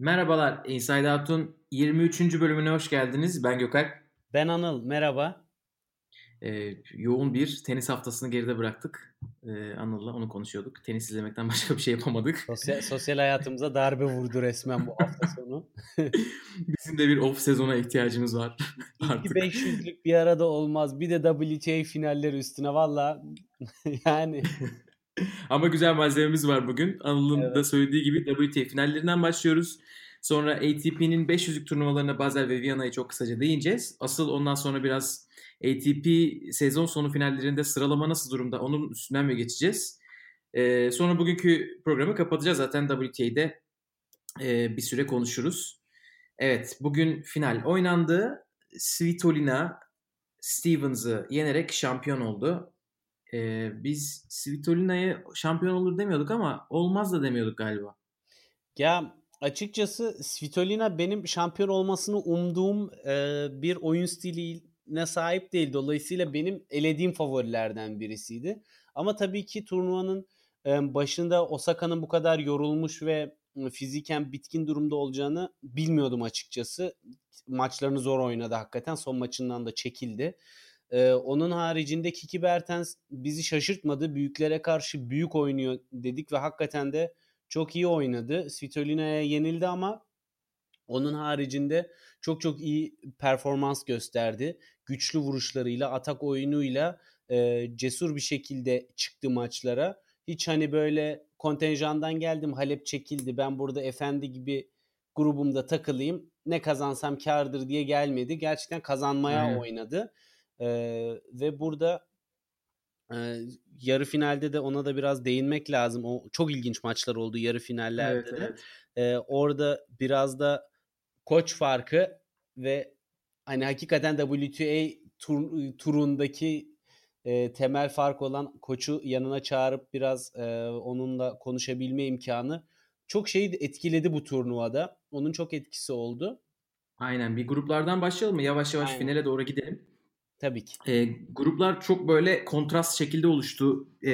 Merhabalar Inside Out'un 23. bölümüne hoş geldiniz. Ben Gökalp. Ben Anıl, merhaba. Ee, yoğun bir tenis haftasını geride bıraktık. Ee, Anıl'la onu konuşuyorduk. Tenis izlemekten başka bir şey yapamadık. Sosyal, sosyal hayatımıza darbe vurdu resmen bu hafta sonu. Bizim de bir off sezona ihtiyacımız var. artık. 500'lük bir arada olmaz. Bir de WTA finalleri üstüne valla yani. Ama güzel malzememiz var bugün. Anıl'ın evet. da söylediği gibi WTA finallerinden başlıyoruz. Sonra ATP'nin 500'lük turnuvalarına Basel ve Viyana'yı çok kısaca değineceğiz. Asıl ondan sonra biraz ATP sezon sonu finallerinde sıralama nasıl durumda onun üstünden mi geçeceğiz? Ee, sonra bugünkü programı kapatacağız. Zaten WTA'de e, bir süre konuşuruz. Evet bugün final oynandı. Svitolina Stevens'ı yenerek şampiyon oldu. Ee, biz Svitolina'ya şampiyon olur demiyorduk ama olmaz da demiyorduk galiba. Ya açıkçası Svitolina benim şampiyon olmasını umduğum e, bir oyun stiline sahip değil. Dolayısıyla benim elediğim favorilerden birisiydi. Ama tabii ki turnuvanın e, başında Osaka'nın bu kadar yorulmuş ve fiziken bitkin durumda olacağını bilmiyordum açıkçası. Maçlarını zor oynadı hakikaten. Son maçından da çekildi. Ee, onun haricinde Kiki Bertens bizi şaşırtmadı. Büyüklere karşı büyük oynuyor dedik ve hakikaten de çok iyi oynadı. Svitolina'ya yenildi ama onun haricinde çok çok iyi performans gösterdi. Güçlü vuruşlarıyla, atak oyunuyla e, cesur bir şekilde çıktı maçlara. Hiç hani böyle kontenjandan geldim Halep çekildi ben burada efendi gibi grubumda takılayım ne kazansam kardır diye gelmedi. Gerçekten kazanmaya hmm. oynadı. Ee, ve burada e, yarı finalde de ona da biraz değinmek lazım. O çok ilginç maçlar oldu yarı finallerde evet, de. Evet. Ee, orada biraz da koç farkı ve hani hakikaten WTA tur, turundaki e, temel fark olan koçu yanına çağırıp biraz e, onunla konuşabilme imkanı çok şeyi etkiledi bu turnuvada. Onun çok etkisi oldu. Aynen bir gruplardan başlayalım mı? Yavaş yavaş Aynen. finale doğru gidelim. Tabii ki. E, gruplar çok böyle kontrast şekilde oluştu. E,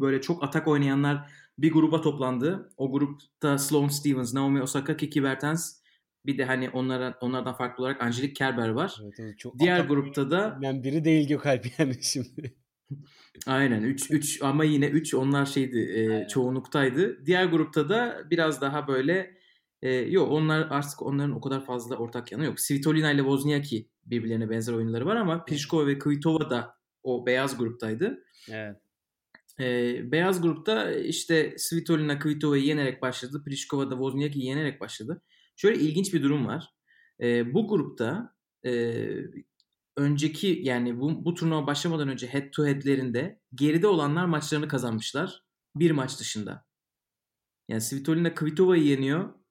böyle çok atak oynayanlar bir gruba toplandı. O grupta Sloane Stevens, Naomi Osaka, Kiki Bertens bir de hani onlara, onlardan farklı olarak Angelique Kerber var. Evet, evet, çok Diğer grupta da ben biri değil Gökalp yani şimdi. Aynen 3 3 ama yine 3 onlar şeydi e, çoğunluktaydı. Diğer grupta da biraz daha böyle e, yok onlar artık onların o kadar fazla ortak yanı yok. Svitolina ile Wozniacki birbirlerine benzer oyunları var ama Pliskova ve Kvitova da o beyaz gruptaydı. Evet. E, beyaz grupta işte Svitolina Kvitova'yı yenerek başladı. Pliskova da Wozniacki'yi yenerek başladı. Şöyle ilginç bir durum var. E, bu grupta e, önceki yani bu, bu turnuva başlamadan önce head to head'lerinde geride olanlar maçlarını kazanmışlar. Bir maç dışında. Yani Svitolina Kvitova'yı yeniyor.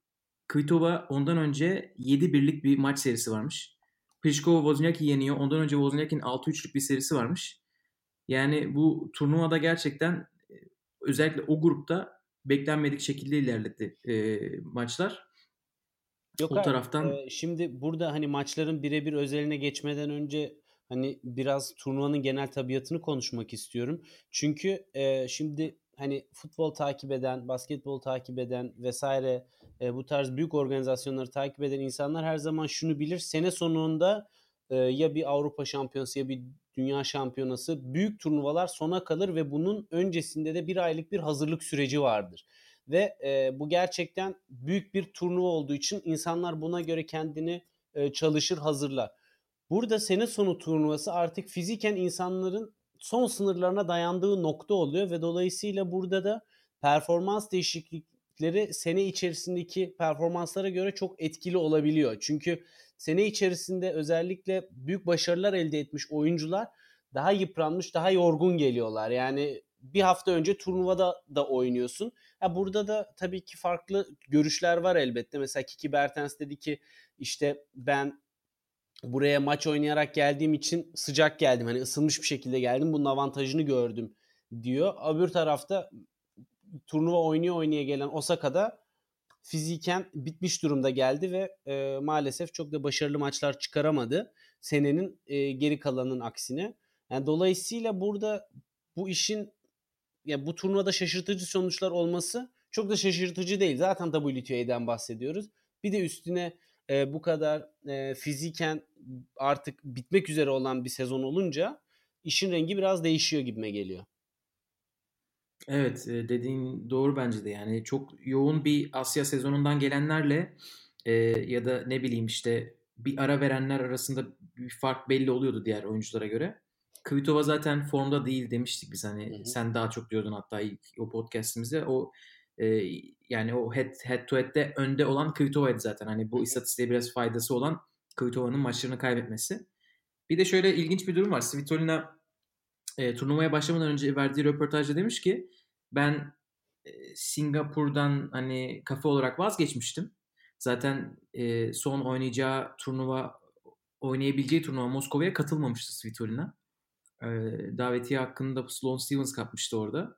Kvitova ondan önce 7 birlik bir maç serisi varmış. Pliskova Wozniacki yeniyor. Ondan önce Wozniacki'nin 6-3'lük bir serisi varmış. Yani bu turnuvada gerçekten e, özellikle o grupta beklenmedik şekilde ilerledi e, maçlar. Yok o taraftan e, şimdi burada hani maçların birebir özeline geçmeden önce hani biraz turnuvanın genel tabiatını konuşmak istiyorum. Çünkü e, şimdi hani futbol takip eden, basketbol takip eden vesaire e, bu tarz büyük organizasyonları takip eden insanlar her zaman şunu bilir. Sene sonunda e, ya bir Avrupa Şampiyonası ya bir Dünya Şampiyonası büyük turnuvalar sona kalır ve bunun öncesinde de bir aylık bir hazırlık süreci vardır. Ve e, bu gerçekten büyük bir turnuva olduğu için insanlar buna göre kendini e, çalışır, hazırlar. Burada sene sonu turnuvası artık fiziken insanların son sınırlarına dayandığı nokta oluyor ve dolayısıyla burada da performans değişiklikleri sene içerisindeki performanslara göre çok etkili olabiliyor. Çünkü sene içerisinde özellikle büyük başarılar elde etmiş oyuncular daha yıpranmış, daha yorgun geliyorlar. Yani bir hafta önce turnuvada da oynuyorsun. Ha burada da tabii ki farklı görüşler var elbette. Mesela Kiki Bertens dedi ki işte ben buraya maç oynayarak geldiğim için sıcak geldim. Hani ısınmış bir şekilde geldim. Bunun avantajını gördüm diyor. Öbür tarafta turnuva oynaya oynaya gelen Osaka'da fiziken bitmiş durumda geldi ve e, maalesef çok da başarılı maçlar çıkaramadı. Senenin e, geri kalanının aksine. Yani dolayısıyla burada bu işin ya bu turnuvada şaşırtıcı sonuçlar olması çok da şaşırtıcı değil. Zaten WTA'den bahsediyoruz. Bir de üstüne e, bu kadar e, fiziken artık bitmek üzere olan bir sezon olunca işin rengi biraz değişiyor gibime geliyor. Evet dediğin doğru bence de yani çok yoğun bir Asya sezonundan gelenlerle e, ya da ne bileyim işte bir ara verenler arasında bir fark belli oluyordu diğer oyunculara göre. Kvitova zaten formda değil demiştik biz hani hı hı. sen daha çok diyordun hatta ilk o podcast'imizde o e, yani o head, head to head'de önde olan Kvitova'ydı zaten. Hani bu istatistiğe biraz faydası olan Kvitova'nın maçlarını kaybetmesi. Bir de şöyle ilginç bir durum var. Svitolina e, turnuvaya başlamadan önce verdiği röportajda demiş ki ben e, Singapur'dan hani kafe olarak vazgeçmiştim. Zaten e, son oynayacağı turnuva oynayabileceği turnuva Moskova'ya katılmamıştı Svitolina. E, davetiye hakkında Sloane Stevens kapmıştı orada.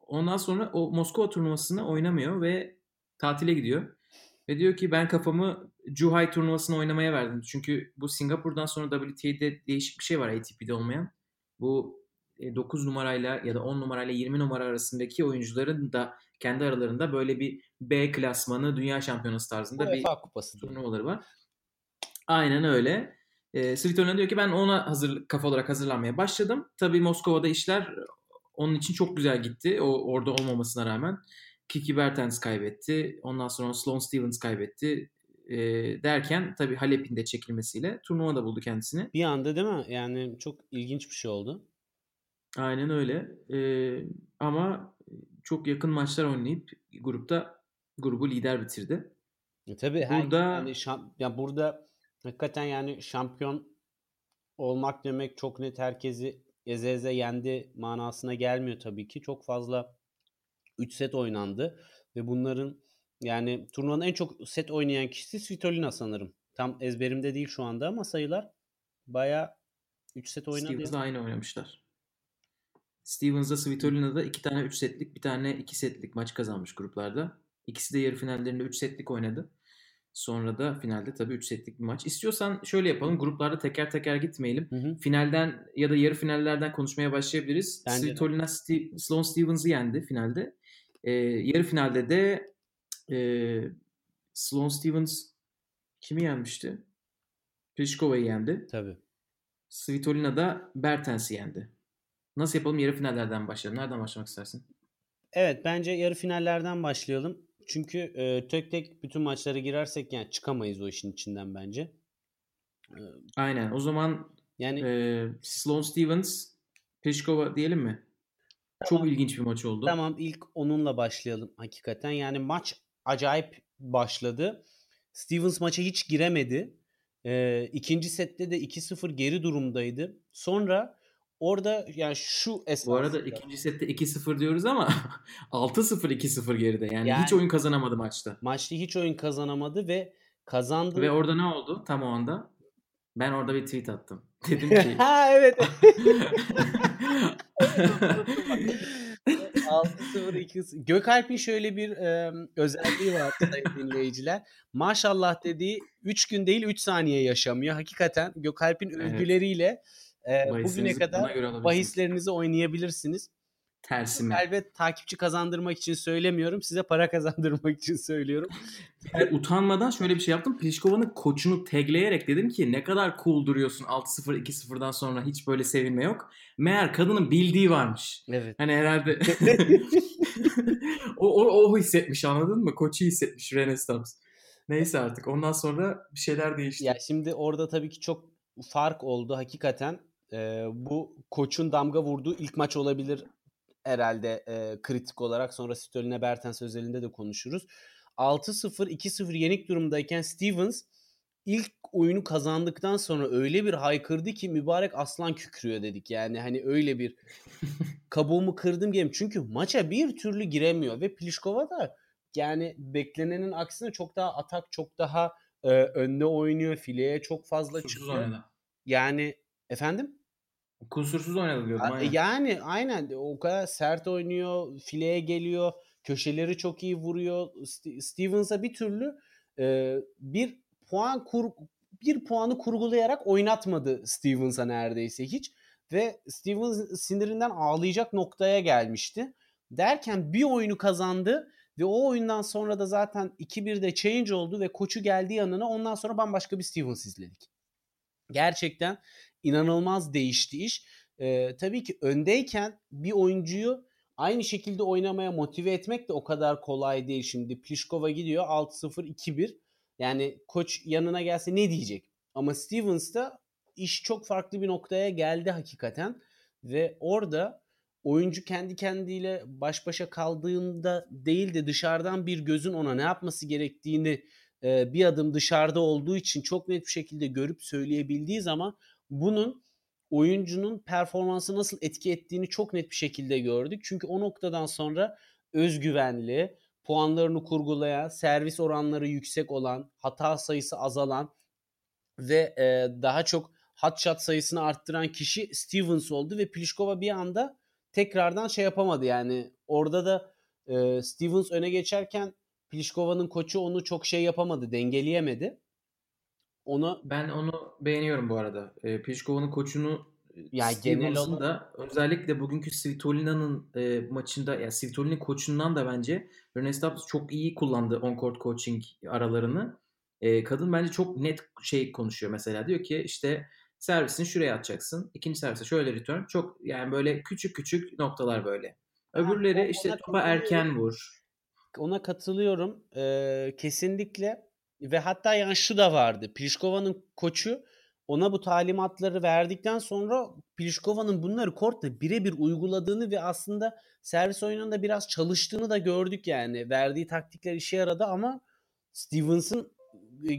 Ondan sonra o Moskova turnuvasını oynamıyor ve tatile gidiyor. Ve diyor ki ben kafamı Zhuhai turnuvasını oynamaya verdim. Çünkü bu Singapur'dan sonra WTA'de değişik bir şey var ATP'de olmayan. Bu 9 e, numarayla ya da 10 numarayla 20 numara arasındaki oyuncuların da kendi aralarında böyle bir B klasmanı dünya şampiyonası tarzında UEFA bir kupası turnuvaları var. Aynen öyle. E, Svitolina diyor ki ben ona hazır kafa olarak hazırlanmaya başladım. Tabii Moskova'da işler onun için çok güzel gitti. O orada olmamasına rağmen. Kiki Bertens kaybetti. Ondan sonra Sloane Stevens kaybetti. E, derken tabii Halep'in de çekilmesiyle turnuva da buldu kendisini. Bir anda değil mi? Yani çok ilginç bir şey oldu. Aynen öyle. Ee, ama çok yakın maçlar oynayıp grupta grubu lider bitirdi. E, tabii burada yani şamp- ya burada hakikaten yani şampiyon olmak demek çok net herkesi eze eze yendi manasına gelmiyor tabii ki. Çok fazla 3 set oynandı ve bunların yani turnuvanın en çok set oynayan kişisi Svitolina sanırım. Tam ezberimde değil şu anda ama sayılar baya 3 set oynadı. Stevens'la aynı oynamışlar. Stevens'da Svitolina'da iki tane 3 setlik bir tane 2 setlik maç kazanmış gruplarda. İkisi de yarı finallerinde 3 setlik oynadı. Sonra da finalde tabii 3 setlik bir maç. İstiyorsan şöyle yapalım. Gruplarda teker teker gitmeyelim. Hı hı. Finalden ya da yarı finallerden konuşmaya başlayabiliriz. Bence Svitolina St- Sloane Stevens'ı yendi finalde. Ee, yarı finalde de e, Sloane Stevens kimi yenmişti? Pliškova'yı yendi. Tabii. Svitolina da Bertens'i yendi. Nasıl yapalım? Yarı finallerden başlayalım. Nereden başlamak istersin? Evet bence yarı finallerden başlayalım. Çünkü e, tek tek bütün maçlara girersek yani çıkamayız o işin içinden bence. E, Aynen. O zaman yani e, Sloane Stevens, Pliskova diyelim mi? Tamam. Çok ilginç bir maç oldu. Tamam ilk onunla başlayalım hakikaten. Yani maç acayip başladı. Stevens maça hiç giremedi. E, ikinci sette de 2-0 geri durumdaydı. Sonra Orada yani şu esasında. Bu arada ikinci sette 2-0 diyoruz ama 6-0 2-0 geride. Yani, yani hiç oyun kazanamadı maçta. Maçta hiç oyun kazanamadı ve kazandı. Ve orada ne oldu tam o anda? Ben orada bir tweet attım. Dedim ki. ha evet. 6-0-2 Gökalp'in şöyle bir e, özelliği var dinleyiciler. Maşallah dediği 3 gün değil 3 saniye yaşamıyor. Hakikaten Gökalp'in evet. övgüleriyle e, bugüne kadar bahislerinizi oynayabilirsiniz. Tersime. Elbet takipçi kazandırmak için söylemiyorum. Size para kazandırmak için söylüyorum. Yani utanmadan şöyle bir şey yaptım. Pliškova'nın koçunu tagleyerek dedim ki ne kadar cool duruyorsun 6-0 2-0'dan sonra hiç böyle sevinme yok. Meğer kadının bildiği varmış. Evet. Hani herhalde o, o, o hissetmiş anladın mı? Koçu hissetmiş Renaissance. Neyse artık ondan sonra bir şeyler değişti. Ya şimdi orada tabii ki çok fark oldu hakikaten e, bu koçun damga vurduğu ilk maç olabilir herhalde e, kritik olarak. Sonra Stoline Bertens özelinde de konuşuruz. 6-0 2-0 yenik durumdayken Stevens ilk oyunu kazandıktan sonra öyle bir haykırdı ki mübarek aslan kükrüyor dedik. Yani hani öyle bir kabuğumu kırdım game. Çünkü maça bir türlü giremiyor ve Pliskova da yani beklenenin aksine çok daha atak, çok daha e, önde oynuyor. Fileye çok fazla çıkıyor. Yani Efendim? Kusursuz oynadı diyordum. Aynen. Yani aynen o kadar sert oynuyor, fileye geliyor, köşeleri çok iyi vuruyor. Stevens'a bir türlü e, bir puan kur bir puanı kurgulayarak oynatmadı Stevens'a neredeyse hiç ve Stevens sinirinden ağlayacak noktaya gelmişti. Derken bir oyunu kazandı Ve o oyundan sonra da zaten 2-1'de change oldu ve koçu geldi yanına. Ondan sonra bambaşka bir Stevens izledik. Gerçekten inanılmaz değişti iş. Ee, tabii ki öndeyken bir oyuncuyu aynı şekilde oynamaya motive etmek de o kadar kolay değil. Şimdi Pliskova gidiyor 6-0 2-1. Yani koç yanına gelse ne diyecek? Ama Stevens'ta iş çok farklı bir noktaya geldi hakikaten. Ve orada oyuncu kendi kendiyle baş başa kaldığında değil de dışarıdan bir gözün ona ne yapması gerektiğini e, bir adım dışarıda olduğu için çok net bir şekilde görüp söyleyebildiği zaman bunun oyuncunun performansı nasıl etki ettiğini çok net bir şekilde gördük. Çünkü o noktadan sonra özgüvenli, puanlarını kurgulayan, servis oranları yüksek olan, hata sayısı azalan ve e, daha çok hot shot sayısını arttıran kişi Stevens oldu ve Pliskova bir anda tekrardan şey yapamadı yani. Orada da e, Stevens öne geçerken Pliskova'nın koçu onu çok şey yapamadı, dengeleyemedi. Onu ben onu beğeniyorum bu arada. E, Pliskova'nın koçunu ya genel olarak da özellikle bugünkü Svitolina'nın e, maçında ya yani Svitolina koçundan da bence Rene Staps çok iyi kullandı on court coaching aralarını. E, kadın bence çok net şey konuşuyor mesela. Diyor ki işte servisini şuraya atacaksın. İkinci servise şöyle return. Çok yani böyle küçük küçük noktalar böyle. Öbürleri işte topa erken vur. Ona katılıyorum. Ee, kesinlikle. Ve hatta yani şu da vardı. Pliškova'nın koçu ona bu talimatları verdikten sonra Pliškova'nın bunları kortta birebir uyguladığını ve aslında servis oyununda biraz çalıştığını da gördük yani. Verdiği taktikler işe yaradı ama Stevens'ın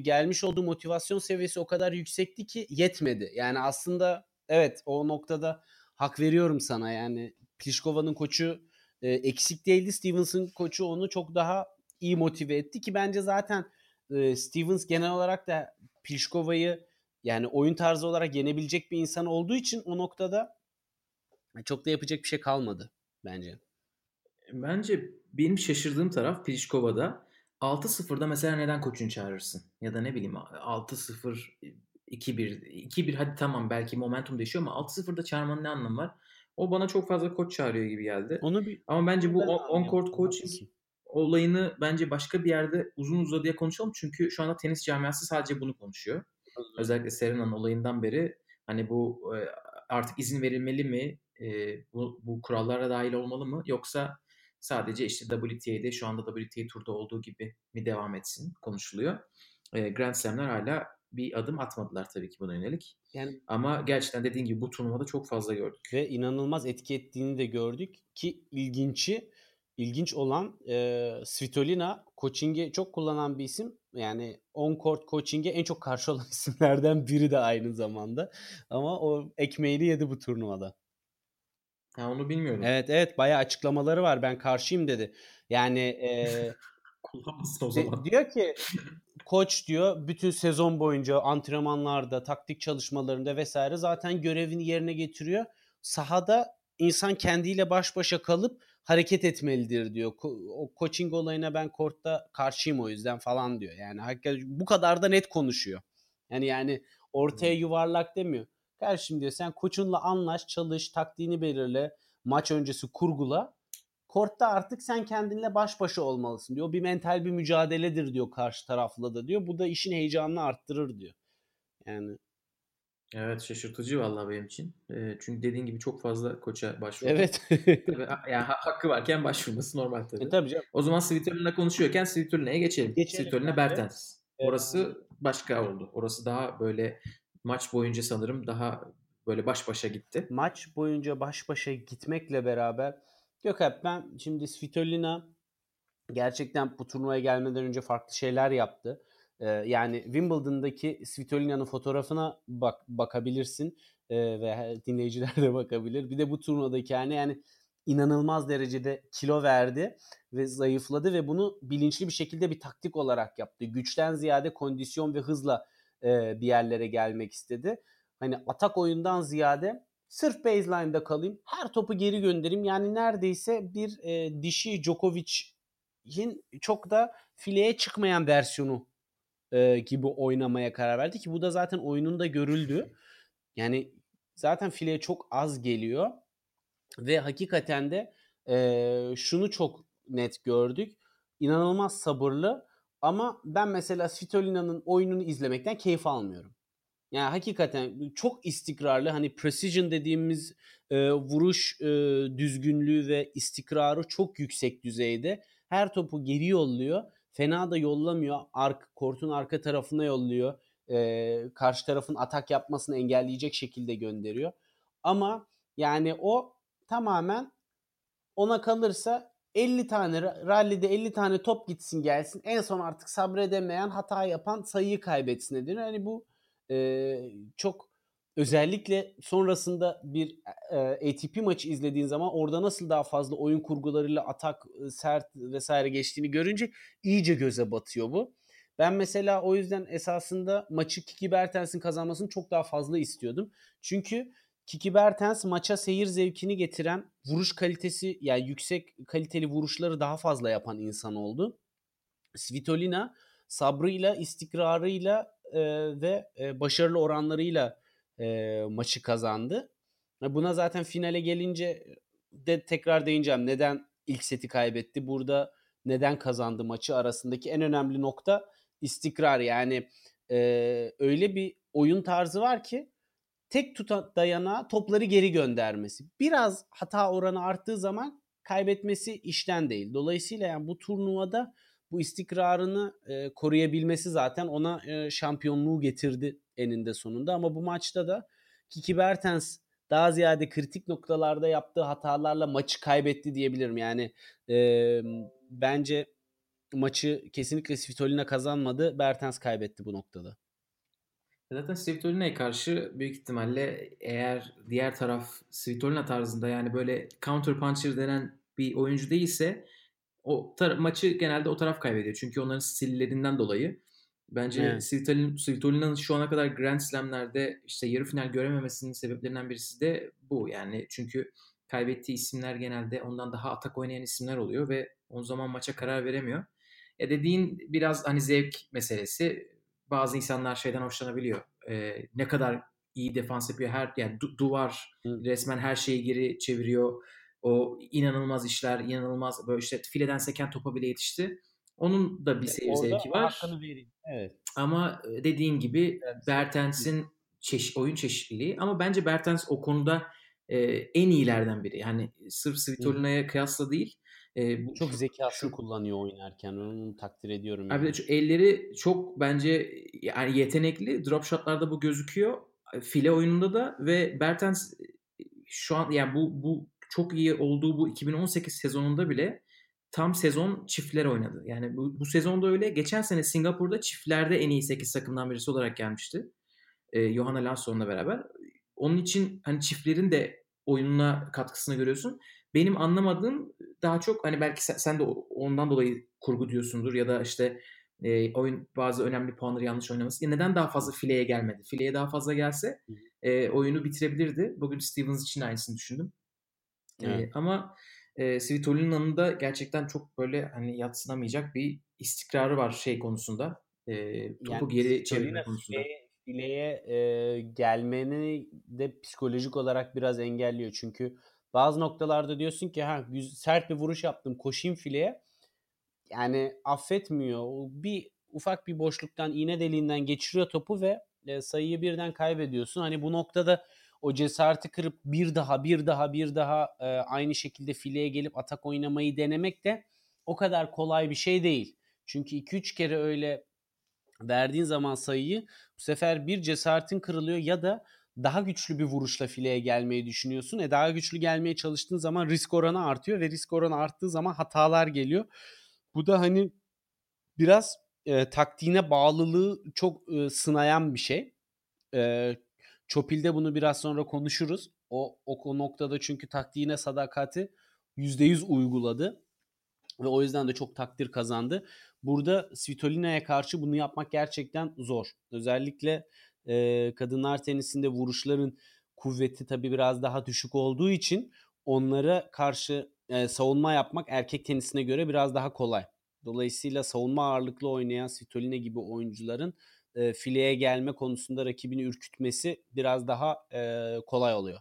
gelmiş olduğu motivasyon seviyesi o kadar yüksekti ki yetmedi. Yani aslında evet o noktada hak veriyorum sana yani Pliškova'nın koçu e, eksik değildi. Stevens'ın koçu onu çok daha iyi motive etti ki bence zaten e, Stevens genel olarak da Pliškova'yı yani oyun tarzı olarak yenebilecek bir insan olduğu için o noktada çok da yapacak bir şey kalmadı bence. Bence benim şaşırdığım taraf Pliškova'da 6-0'da mesela neden koçunu çağırırsın? Ya da ne bileyim 6-0 2-1 2-1 hadi tamam belki momentum değişiyor ama 6-0'da çağırmanın ne anlamı var? O bana çok fazla koç çağırıyor gibi geldi. Onu bir Ama bence bu on court coaching olayını bence başka bir yerde uzun uzadıya konuşalım. Çünkü şu anda tenis camiası sadece bunu konuşuyor. Özellikle Serena'nın olayından beri hani bu artık izin verilmeli mi? Bu, bu kurallara dahil olmalı mı? Yoksa sadece işte WTA'de şu anda WTA turda olduğu gibi mi devam etsin konuşuluyor. Grand Slam'ler hala bir adım atmadılar tabii ki buna yönelik. Yani ama gerçekten dediğin gibi bu turnuvada çok fazla gördük. Ve inanılmaz etki ettiğini de gördük ki ilginci ilginç olan e, Svitolina coaching'i çok kullanan bir isim. Yani on court coaching'e en çok karşı olan isimlerden biri de aynı zamanda. Ama o ekmeğini yedi bu turnuvada. Ha onu bilmiyorum. Evet evet bayağı açıklamaları var. Ben karşıyım dedi. Yani e, kullanmasın o zaman. diyor ki koç diyor bütün sezon boyunca antrenmanlarda, taktik çalışmalarında vesaire zaten görevini yerine getiriyor. Sahada insan kendiyle baş başa kalıp hareket etmelidir diyor. O coaching olayına ben kortta karşıyım o yüzden falan diyor. Yani hakikaten bu kadar da net konuşuyor. Yani yani ortaya yuvarlak demiyor. Karşım diyor sen koçunla anlaş, çalış, taktiğini belirle, maç öncesi kurgula. Kortta artık sen kendinle baş başa olmalısın diyor. Bir mental bir mücadeledir diyor karşı tarafla da diyor. Bu da işin heyecanını arttırır diyor. Yani Evet şaşırtıcı vallahi benim için. E, çünkü dediğin gibi çok fazla koça başvurdu. Evet. tabii, yani hakkı varken başvurması normal tabii. E, tabii canım. O zaman Svitolin'le konuşuyorken Svitolin'e geçelim. geçelim Svitolin'e Bertens. Evet. Orası başka oldu. Orası daha böyle maç boyunca sanırım daha böyle baş başa gitti. Maç boyunca baş başa gitmekle beraber Gökalp ben şimdi Svitolina gerçekten bu turnuvaya gelmeden önce farklı şeyler yaptı. Ee, yani Wimbledon'daki Svitolina'nın fotoğrafına bak bakabilirsin ee, ve dinleyiciler de bakabilir. Bir de bu turnuvadaki yani yani inanılmaz derecede kilo verdi ve zayıfladı ve bunu bilinçli bir şekilde bir taktik olarak yaptı. Güçten ziyade kondisyon ve hızla e, bir yerlere gelmek istedi. Hani atak oyundan ziyade sırf baseline'da kalayım, her topu geri göndereyim. Yani neredeyse bir e, dişi Djokovic'in çok da fileye çıkmayan versiyonu e, gibi oynamaya karar verdi ki bu da zaten oyununda görüldü. Yani zaten fileye çok az geliyor ve hakikaten de e, şunu çok net gördük. inanılmaz sabırlı ama ben mesela Svitolina'nın oyununu izlemekten keyif almıyorum. Yani hakikaten çok istikrarlı hani precision dediğimiz e, vuruş e, düzgünlüğü ve istikrarı çok yüksek düzeyde. Her topu geri yolluyor. Fena da yollamıyor. Ark, kortun arka tarafına yolluyor. E, karşı tarafın atak yapmasını engelleyecek şekilde gönderiyor. Ama yani o tamamen ona kalırsa 50 tane rallide 50 tane top gitsin gelsin. En son artık sabredemeyen hata yapan sayıyı kaybetsin denir. Hani bu e, çok özellikle sonrasında bir e, ATP maçı izlediğin zaman orada nasıl daha fazla oyun kurgularıyla atak, sert vesaire geçtiğini görünce iyice göze batıyor bu. Ben mesela o yüzden esasında maçı Kiki Bertens'in kazanmasını çok daha fazla istiyordum. Çünkü Kiki Bertens maça seyir zevkini getiren vuruş kalitesi yani yüksek kaliteli vuruşları daha fazla yapan insan oldu. Svitolina sabrıyla, istikrarıyla e, ve e, başarılı oranlarıyla e, maçı kazandı. Buna zaten finale gelince de tekrar değineceğim. Neden ilk seti kaybetti? Burada neden kazandı maçı arasındaki en önemli nokta istikrar. Yani e, öyle bir oyun tarzı var ki tek tuta dayana topları geri göndermesi. Biraz hata oranı arttığı zaman kaybetmesi işten değil. Dolayısıyla yani bu turnuvada bu istikrarını e, koruyabilmesi zaten ona e, şampiyonluğu getirdi eninde sonunda. Ama bu maçta da Kiki Bertens daha ziyade kritik noktalarda yaptığı hatalarla maçı kaybetti diyebilirim. Yani e, bence maçı kesinlikle Svitolina kazanmadı. Bertens kaybetti bu noktada. Zaten Svitolina'ya karşı büyük ihtimalle eğer diğer taraf Svitolina tarzında yani böyle counter puncher denen bir oyuncu değilse o tar- maçı genelde o taraf kaybediyor. Çünkü onların stillerinden dolayı. Bence evet. Svitolina'nın şu ana kadar Grand Slam'lerde işte yarı final görememesinin sebeplerinden birisi de bu. Yani çünkü kaybettiği isimler genelde ondan daha atak oynayan isimler oluyor ve o zaman maça karar veremiyor. Ya dediğin biraz hani zevk meselesi. Bazı insanlar şeyden hoşlanabiliyor. Ee, ne kadar iyi defans yapıyor. Her yani du- duvar Hı. resmen her şeyi geri çeviriyor o inanılmaz işler, inanılmaz böyle işte fileden seken topa bile yetişti. Onun da bir seyir zevki var. Evet. Ama dediğin gibi evet. Bertens'in çeşit, oyun çeşitliliği ama bence Bertens o konuda e, en iyilerden biri. Yani sırf Svitolina'ya kıyasla değil. E, bu, çok zekasını şu, kullanıyor oynarken. Onu takdir ediyorum. Yani. Abi elleri çok bence yani yetenekli. Drop shotlarda bu gözüküyor. File oyununda da ve Bertens şu an yani bu bu çok iyi olduğu bu 2018 sezonunda bile tam sezon çiftler oynadı. Yani bu, bu sezonda öyle. Geçen sene Singapur'da çiftlerde en iyi 8 takımdan birisi olarak gelmişti. Ee, Johanna Lansson'la beraber. Onun için hani çiftlerin de oyununa katkısını görüyorsun. Benim anlamadığım daha çok hani belki sen, sen de ondan dolayı kurgu diyorsundur ya da işte e, oyun bazı önemli puanları yanlış oynaması. Ya neden daha fazla fileye gelmedi? Fileye daha fazla gelse e, oyunu bitirebilirdi. Bugün Stevens için aynısını düşündüm. Evet. E, ama e, Svitolina'nın da gerçekten çok böyle hani yatsınamayacak bir istikrarı var şey konusunda. E, topu yani, geri çevirme konusunda. Fileye, fileye e, gelmeni de psikolojik olarak biraz engelliyor. Çünkü bazı noktalarda diyorsun ki ha sert bir vuruş yaptım koşayım fileye. Yani affetmiyor. Bir ufak bir boşluktan iğne deliğinden geçiriyor topu ve e, sayıyı birden kaybediyorsun. Hani bu noktada o cesareti kırıp bir daha bir daha bir daha e, aynı şekilde fileye gelip atak oynamayı denemek de o kadar kolay bir şey değil. Çünkü 2-3 kere öyle verdiğin zaman sayıyı bu sefer bir cesaretin kırılıyor ya da daha güçlü bir vuruşla fileye gelmeyi düşünüyorsun. E daha güçlü gelmeye çalıştığın zaman risk oranı artıyor ve risk oranı arttığı zaman hatalar geliyor. Bu da hani biraz e, taktiğine bağlılığı çok e, sınayan bir şey. E, Çopil'de bunu biraz sonra konuşuruz. O, o noktada çünkü taktiğine sadakati %100 uyguladı. Ve o yüzden de çok takdir kazandı. Burada Svitolina'ya karşı bunu yapmak gerçekten zor. Özellikle e, kadınlar tenisinde vuruşların kuvveti tabii biraz daha düşük olduğu için onlara karşı e, savunma yapmak erkek tenisine göre biraz daha kolay. Dolayısıyla savunma ağırlıklı oynayan Svitolina gibi oyuncuların e, fileye gelme konusunda rakibini ürkütmesi biraz daha e, kolay oluyor.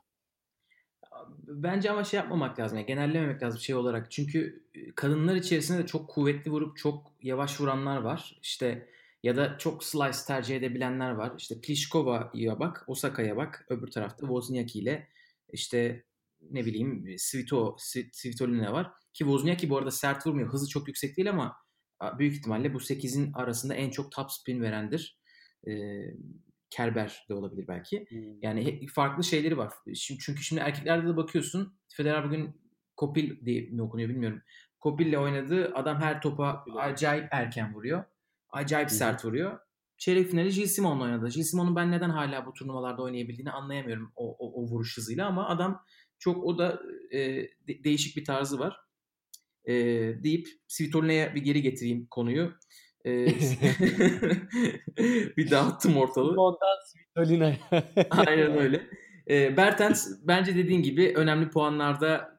bence ama şey yapmamak lazım. Yani genellememek lazım şey olarak. Çünkü kadınlar içerisinde de çok kuvvetli vurup çok yavaş vuranlar var. İşte ya da çok slice tercih edebilenler var. İşte Pliškova'ya bak, Osaka'ya bak. Öbür tarafta Wozniacki ile işte ne bileyim Svito, Svitolina var. Ki Wozniacki bu arada sert vurmuyor. Hızı çok yüksek değil ama büyük ihtimalle bu 8'in arasında en çok top spin verendir. Ee, Kerber de olabilir belki. Hmm. Yani farklı şeyleri var. Şimdi, çünkü şimdi erkeklerde de bakıyorsun. Federer bugün Kopil diye mi okunuyor bilmiyorum. Kopil'le oynadığı adam her topa acayip erken vuruyor. Acayip Hı. sert vuruyor. Çeyrek finali Gilles Simon'la oynadı. Gilles Simon'un ben neden hala bu turnuvalarda oynayabildiğini anlayamıyorum o, o, o vuruş hızıyla ama adam çok o da e, de, değişik bir tarzı var. E, deyip Svitolina'ya bir geri getireyim konuyu. Bir dağıttım ortalığı. Ondan Svitolina'ya. Aynen öyle. E, Bertens bence dediğin gibi önemli puanlarda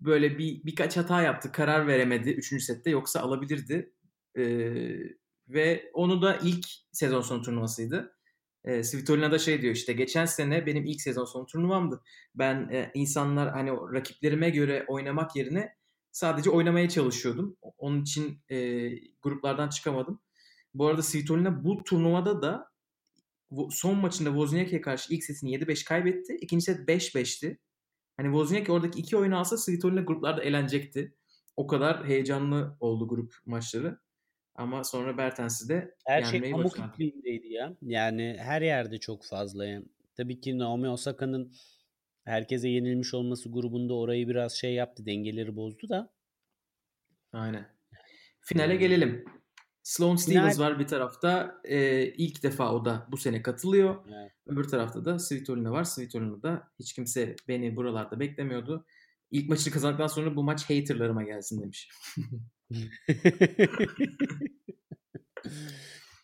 böyle bir birkaç hata yaptı. Karar veremedi 3. sette yoksa alabilirdi. E, ve onu da ilk sezon sonu turnuvasıydı. E, Svitolina da şey diyor işte geçen sene benim ilk sezon sonu turnuvamdı. Ben e, insanlar hani rakiplerime göre oynamak yerine sadece oynamaya çalışıyordum. Onun için e, gruplardan çıkamadım. Bu arada Svitolina bu turnuvada da son maçında Wozniacki'ye karşı ilk setini 7-5 kaybetti. İkinci set 5-5'ti. Hani Wozniacki oradaki iki oyunu alsa Svitolina gruplarda elenecekti. O kadar heyecanlı oldu grup maçları. Ama sonra Bertens'i de her şey pamuk ipliğindeydi ya. Yani her yerde çok fazla. Yani. Tabii ki Naomi Osaka'nın herkese yenilmiş olması grubunda orayı biraz şey yaptı. Dengeleri bozdu da. Aynen. Finale gelelim. Sloane Stevens Final... var bir tarafta. Ee, ilk defa o da bu sene katılıyor. Evet. Öbür tarafta da Svitolina var. Svitolina da hiç kimse beni buralarda beklemiyordu. İlk maçını kazandıktan sonra bu maç haterlarıma gelsin demiş.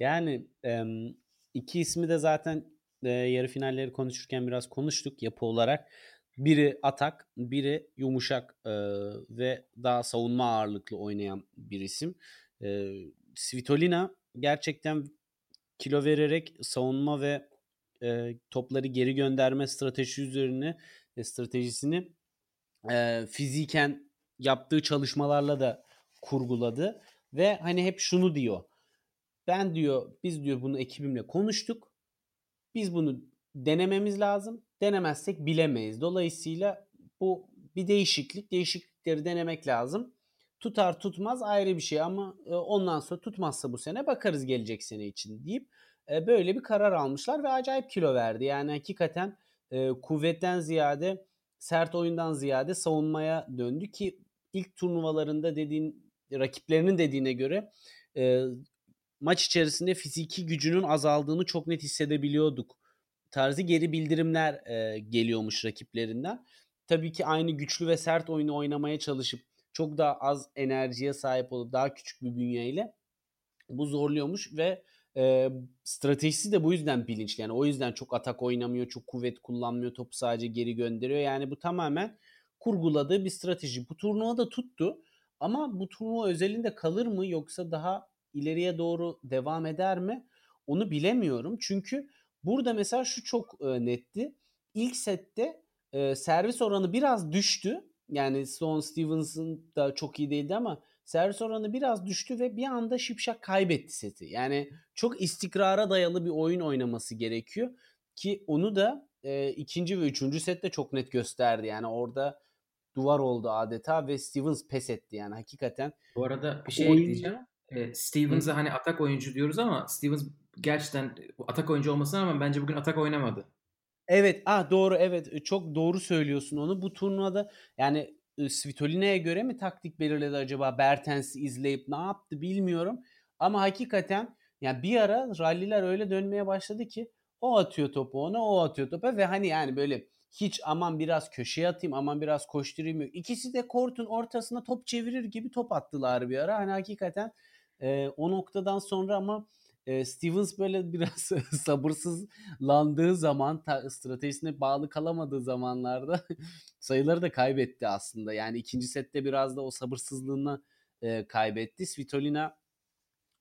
yani iki ismi de zaten yarı finalleri konuşurken biraz konuştuk yapı olarak. Biri atak, biri yumuşak ve daha savunma ağırlıklı oynayan bir isim. Svitolina gerçekten kilo vererek savunma ve topları geri gönderme strateji üzerine stratejisini fiziken yaptığı çalışmalarla da kurguladı ve hani hep şunu diyor. Ben diyor biz diyor bunu ekibimle konuştuk. Biz bunu denememiz lazım. Denemezsek bilemeyiz. Dolayısıyla bu bir değişiklik. Değişiklikleri denemek lazım. Tutar tutmaz ayrı bir şey ama e, ondan sonra tutmazsa bu sene bakarız gelecek sene için deyip e, böyle bir karar almışlar ve acayip kilo verdi. Yani hakikaten e, kuvvetten ziyade sert oyundan ziyade savunmaya döndü ki ilk turnuvalarında dediğin rakiplerinin dediğine göre maç içerisinde fiziki gücünün azaldığını çok net hissedebiliyorduk. Tarzı geri bildirimler e, geliyormuş rakiplerinden. Tabii ki aynı güçlü ve sert oyunu oynamaya çalışıp çok daha az enerjiye sahip olup daha küçük bir bünyeyle bu zorluyormuş ve e, stratejisi de bu yüzden bilinçli. Yani o yüzden çok atak oynamıyor, çok kuvvet kullanmıyor, topu sadece geri gönderiyor. Yani bu tamamen kurguladığı bir strateji. Bu turnuva da tuttu. Ama bu turnuva özelinde kalır mı yoksa daha ileriye doğru devam eder mi? Onu bilemiyorum. Çünkü burada mesela şu çok e, netti. İlk sette e, servis oranı biraz düştü. Yani Sloane Stevenson da çok iyi değildi ama servis oranı biraz düştü ve bir anda Şipşak kaybetti seti. Yani çok istikrara dayalı bir oyun oynaması gerekiyor ki onu da e, ikinci ve üçüncü sette çok net gösterdi. Yani orada duvar oldu adeta ve Stevens pes etti yani hakikaten. Bu arada bir şey oyun... ekleyeceğim. E, Stevens'a hani atak oyuncu diyoruz ama Stevens gerçekten atak oyuncu olmasına rağmen bence bugün atak oynamadı. Evet, ah doğru evet çok doğru söylüyorsun onu. Bu turnuvada yani Svitolina'ya göre mi taktik belirledi acaba Bertens'i izleyip ne yaptı bilmiyorum. Ama hakikaten yani bir ara ralliler öyle dönmeye başladı ki o atıyor topu ona o atıyor topu ve hani yani böyle hiç aman biraz köşeye atayım aman biraz koşturayım yok. İkisi de kortun ortasına top çevirir gibi top attılar bir ara. Hani hakikaten e, o noktadan sonra ama e, Stevens böyle biraz sabırsızlandığı zaman ta, stratejisine bağlı kalamadığı zamanlarda sayıları da kaybetti aslında. Yani ikinci sette biraz da o sabırsızlığını e, kaybetti. Svitolina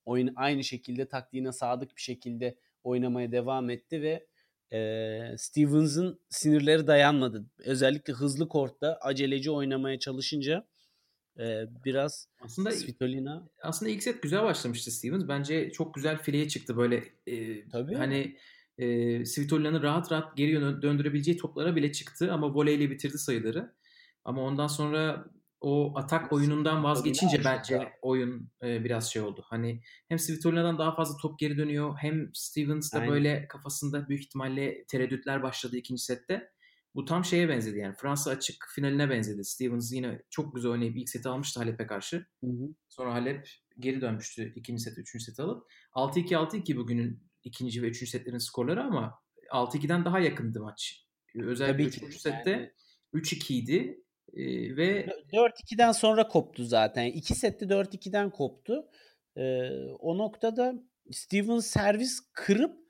oyun aynı şekilde taktiğine sadık bir şekilde oynamaya devam etti ve e, Stevens'ın sinirleri dayanmadı. Özellikle hızlı kortta aceleci oynamaya çalışınca e, biraz aslında Svitolina aslında ilk set güzel başlamıştı Stevens. Bence çok güzel fileye çıktı böyle e, Tabii. hani e, Svitolina'nın rahat rahat geri döndürebileceği toplara bile çıktı ama voleyle bitirdi sayıları. Ama ondan sonra o atak oyunundan vazgeçince bence oyun e, biraz şey oldu. Hani hem Svitolina'dan daha fazla top geri dönüyor hem Stevens da böyle kafasında büyük ihtimalle tereddütler başladı ikinci sette. Bu tam şeye benzedi yani Fransa açık finaline benzedi. Stevens yine çok güzel oynayıp ilk seti almıştı Halep'e karşı. Hı hı. Sonra Halep geri dönmüştü ikinci set, üçüncü set alıp. 6-2 6-2 bugünün ikinci ve üçüncü setlerin skorları ama 6-2'den daha yakındı maç. Özellikle üçüncü sette yani... 3-2 idi ee, ve 4-2'den sonra koptu zaten. İki sette 4-2'den koptu. Ee, o noktada Stevens servis kırıp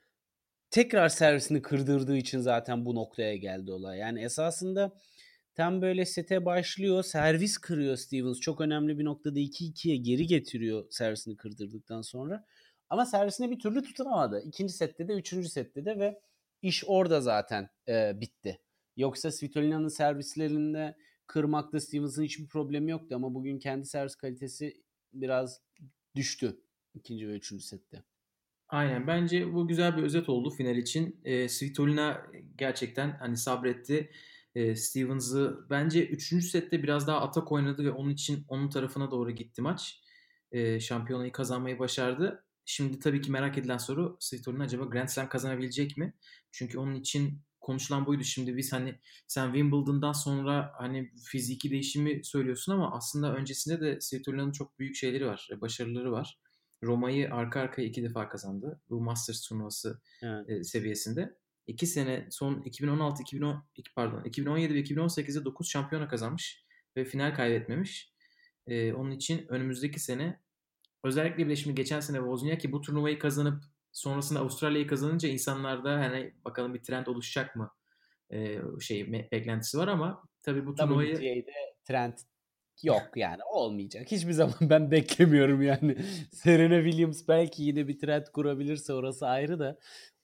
tekrar servisini kırdırdığı için zaten bu noktaya geldi olay. Yani esasında tam böyle sete başlıyor. Servis kırıyor Stevens. Çok önemli bir noktada 2-2'ye geri getiriyor servisini kırdırdıktan sonra. Ama servisini bir türlü tutunamadı. İkinci sette de, üçüncü sette de ve iş orada zaten e, bitti. Yoksa Svitolina'nın servislerinde kırmakta Stevens'ın hiçbir problemi yoktu ama bugün kendi servis kalitesi biraz düştü ikinci ve üçüncü sette. Aynen. Bence bu güzel bir özet oldu final için. E, Svitolina gerçekten hani sabretti. E, Stevens'ı bence 3. sette biraz daha atak oynadı ve onun için onun tarafına doğru gitti maç. E, şampiyonayı kazanmayı başardı. Şimdi tabii ki merak edilen soru Svitolina acaba Grand Slam kazanabilecek mi? Çünkü onun için konuşulan buydu. Şimdi biz hani sen Wimbledon'dan sonra hani fiziki değişimi söylüyorsun ama aslında öncesinde de Svitolina'nın çok büyük şeyleri var, başarıları var. Roma'yı arka arkaya iki defa kazandı. Bu Masters turnuvası evet. e, seviyesinde. İki sene son 2016, 2010, pardon 2017 ve 2018'de 9 şampiyona kazanmış ve final kaybetmemiş. E, onun için önümüzdeki sene özellikle bile şimdi geçen sene Wozniacki bu turnuvayı kazanıp sonrasında Avustralya'yı kazanınca insanlarda hani bakalım bir trend oluşacak mı e, şey beklentisi var ama tabii bu turnuvayı WTA'de trend yok yani olmayacak. Hiçbir zaman ben beklemiyorum yani. Serena Williams belki yine bir trend kurabilirse orası ayrı da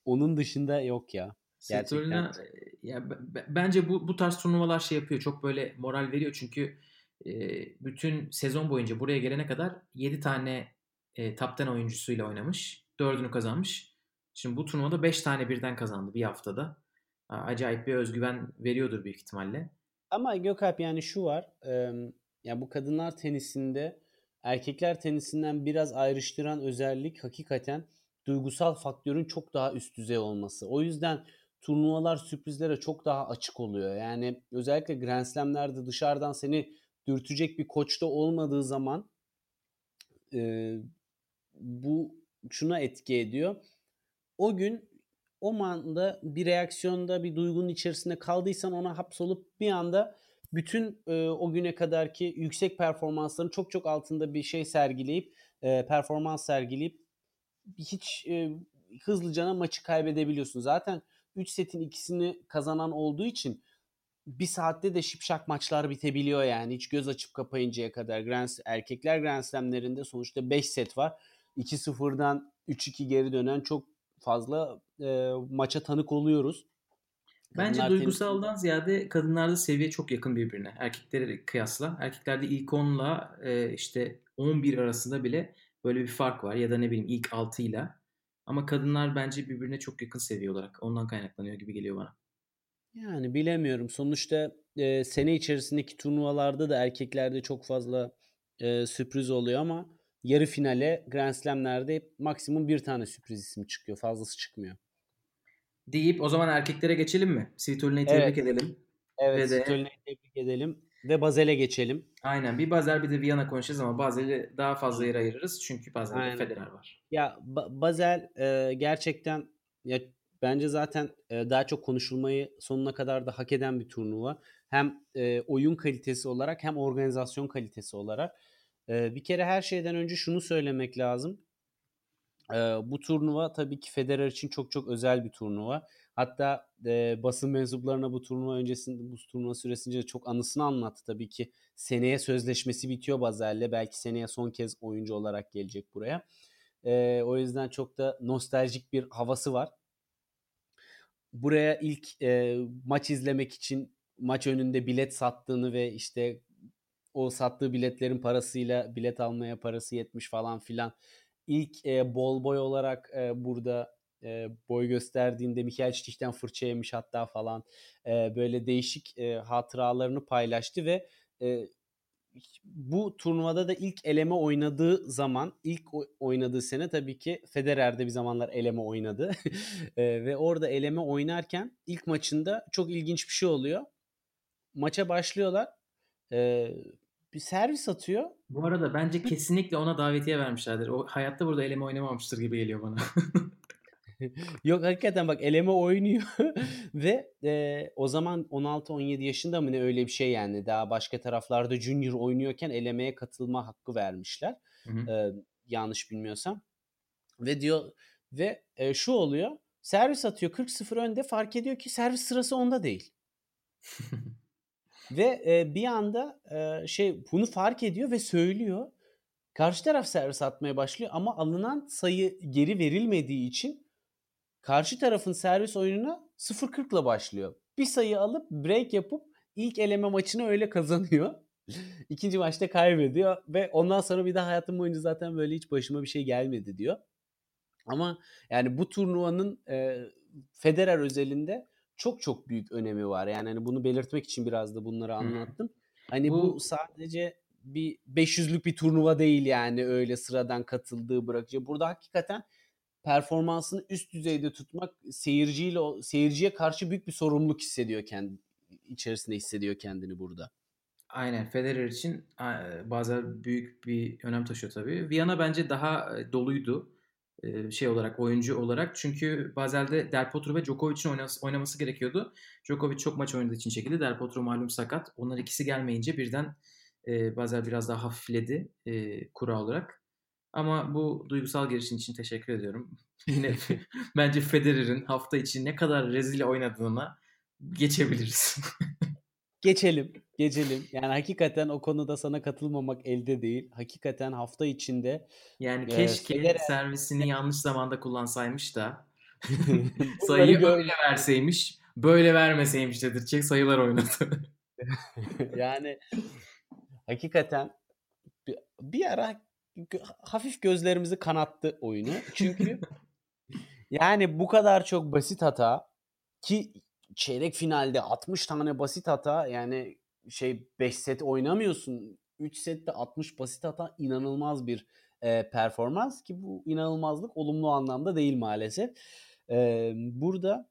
onun dışında yok ya. Gerçekten. E, ya bence bu bu tarz turnuvalar şey yapıyor. Çok böyle moral veriyor çünkü e, bütün sezon boyunca buraya gelene kadar 7 tane e, top 10 oyuncusuyla oynamış. 4'ünü kazanmış. Şimdi bu turnuvada 5 tane birden kazandı bir haftada. Acayip bir özgüven veriyordur büyük ihtimalle. Ama Gökalp yani şu var. E, ya bu kadınlar tenisinde erkekler tenisinden biraz ayrıştıran özellik hakikaten duygusal faktörün çok daha üst düzey olması. O yüzden turnuvalar sürprizlere çok daha açık oluyor. Yani özellikle Grand Slam'lerde dışarıdan seni dürtecek bir koçta olmadığı zaman e, bu şuna etki ediyor. O gün o anda bir reaksiyonda bir duygunun içerisinde kaldıysan ona hapsolup bir anda bütün e, o güne kadarki yüksek performansların çok çok altında bir şey sergileyip e, performans sergileyip hiç e, hızlıca maçı kaybedebiliyorsun. Zaten 3 setin ikisini kazanan olduğu için bir saatte de şipşak maçlar bitebiliyor yani. Hiç göz açıp kapayıncaya kadar. Grand, erkekler Grand Slam'lerinde sonuçta 5 set var. 2-0'dan 3-2 geri dönen çok fazla e, maça tanık oluyoruz. Bence Kadınlar duygusaldan tenis... ziyade kadınlarda seviye çok yakın birbirine. Erkeklere kıyasla. Erkeklerde ilk 10'la e, işte 11 arasında bile böyle bir fark var. Ya da ne bileyim ilk 6 ile. Ama kadınlar bence birbirine çok yakın seviye olarak. Ondan kaynaklanıyor gibi geliyor bana. Yani bilemiyorum. Sonuçta e, sene içerisindeki turnuvalarda da erkeklerde çok fazla e, sürpriz oluyor ama yarı finale Grand Slam'lerde maksimum bir tane sürpriz isim çıkıyor. Fazlası çıkmıyor. Deyip o zaman erkeklere geçelim mi? Svitolina'yı tebrik evet. edelim. Evet, Ve Svitolina'yı tebrik edelim. Ve Bazel'e geçelim. Aynen. Bir Bazel bir de Viyana konuşacağız ama Bazel'i daha fazla yer ayırırız. Çünkü Bazel'de Federer var. Ya ba- Bazel e, gerçekten ya bence zaten e, daha çok konuşulmayı sonuna kadar da hak eden bir turnuva. Hem e, oyun kalitesi olarak hem organizasyon kalitesi olarak. E, bir kere her şeyden önce şunu söylemek lazım. E, bu turnuva tabii ki Federer için çok çok özel bir turnuva. Hatta e, basın mensuplarına bu turnuva öncesinde bu turnuva süresince çok anısını anlattı tabii ki. Seneye sözleşmesi bitiyor Bazel'le. Belki seneye son kez oyuncu olarak gelecek buraya. E, o yüzden çok da nostaljik bir havası var. buraya ilk e, maç izlemek için maç önünde bilet sattığını ve işte o sattığı biletlerin parasıyla bilet almaya parası yetmiş falan filan. İlk e, bol boy olarak e, burada e, boy gösterdiğinde Michael Stich'ten fırça yemiş hatta falan e, böyle değişik e, hatıralarını paylaştı ve e, bu turnuvada da ilk eleme oynadığı zaman ilk oynadığı sene tabii ki Federer'de bir zamanlar eleme oynadı e, ve orada eleme oynarken ilk maçında çok ilginç bir şey oluyor. Maça başlıyorlar. E, bir servis atıyor. Bu arada bence kesinlikle ona davetiye vermişlerdir. O hayatta burada eleme oynamamıştır gibi geliyor bana. Yok hakikaten bak eleme oynuyor ve e, o zaman 16-17 yaşında mı ne öyle bir şey yani daha başka taraflarda junior oynuyorken elemeye katılma hakkı vermişler. E, yanlış bilmiyorsam. Ve diyor ve e, şu oluyor servis atıyor 40-0 önde fark ediyor ki servis sırası onda değil. ve e, bir anda e, şey bunu fark ediyor ve söylüyor. Karşı taraf servis atmaya başlıyor ama alınan sayı geri verilmediği için karşı tarafın servis oyununa 0-40 ile başlıyor. Bir sayı alıp break yapıp ilk eleme maçını öyle kazanıyor. İkinci maçta kaybediyor ve ondan sonra bir daha hayatım boyunca zaten böyle hiç başıma bir şey gelmedi diyor. Ama yani bu turnuvanın e, Federer özelinde çok çok büyük önemi var. Yani hani bunu belirtmek için biraz da bunları anlattım. Hani bu, bu sadece bir 500'lük bir turnuva değil yani öyle sıradan katıldığı bırakıcı. Burada hakikaten performansını üst düzeyde tutmak seyirciyle seyirciye karşı büyük bir sorumluluk hissediyor kendi içerisinde hissediyor kendini burada. Aynen Federer için bazen büyük bir önem taşıyor tabii. Viyana bence daha doluydu şey olarak oyuncu olarak çünkü Bazel'de Del Potro ve Djokovic'in oynaması, gerekiyordu. Djokovic çok maç oynadığı için çekildi. Del Potro malum sakat. Onlar ikisi gelmeyince birden e, Bazel biraz daha hafifledi e, kura olarak. Ama bu duygusal girişin için teşekkür ediyorum. Yine bence Federer'in hafta içi ne kadar rezil oynadığına geçebiliriz. geçelim, geçelim. Yani hakikaten o konuda sana katılmamak elde değil. Hakikaten hafta içinde yani e, keşke Federer... servisini yanlış zamanda kullansaymış da sayıyı böyle verseymiş, böyle vermeseymiş dedirtecek sayılar oynadı. yani hakikaten bir, bir ara hafif gözlerimizi kanattı oyunu. Çünkü yani bu kadar çok basit hata ki çeyrek finalde 60 tane basit hata yani şey 5 set oynamıyorsun. 3 sette 60 basit hata inanılmaz bir e, performans ki bu inanılmazlık olumlu anlamda değil maalesef. E, burada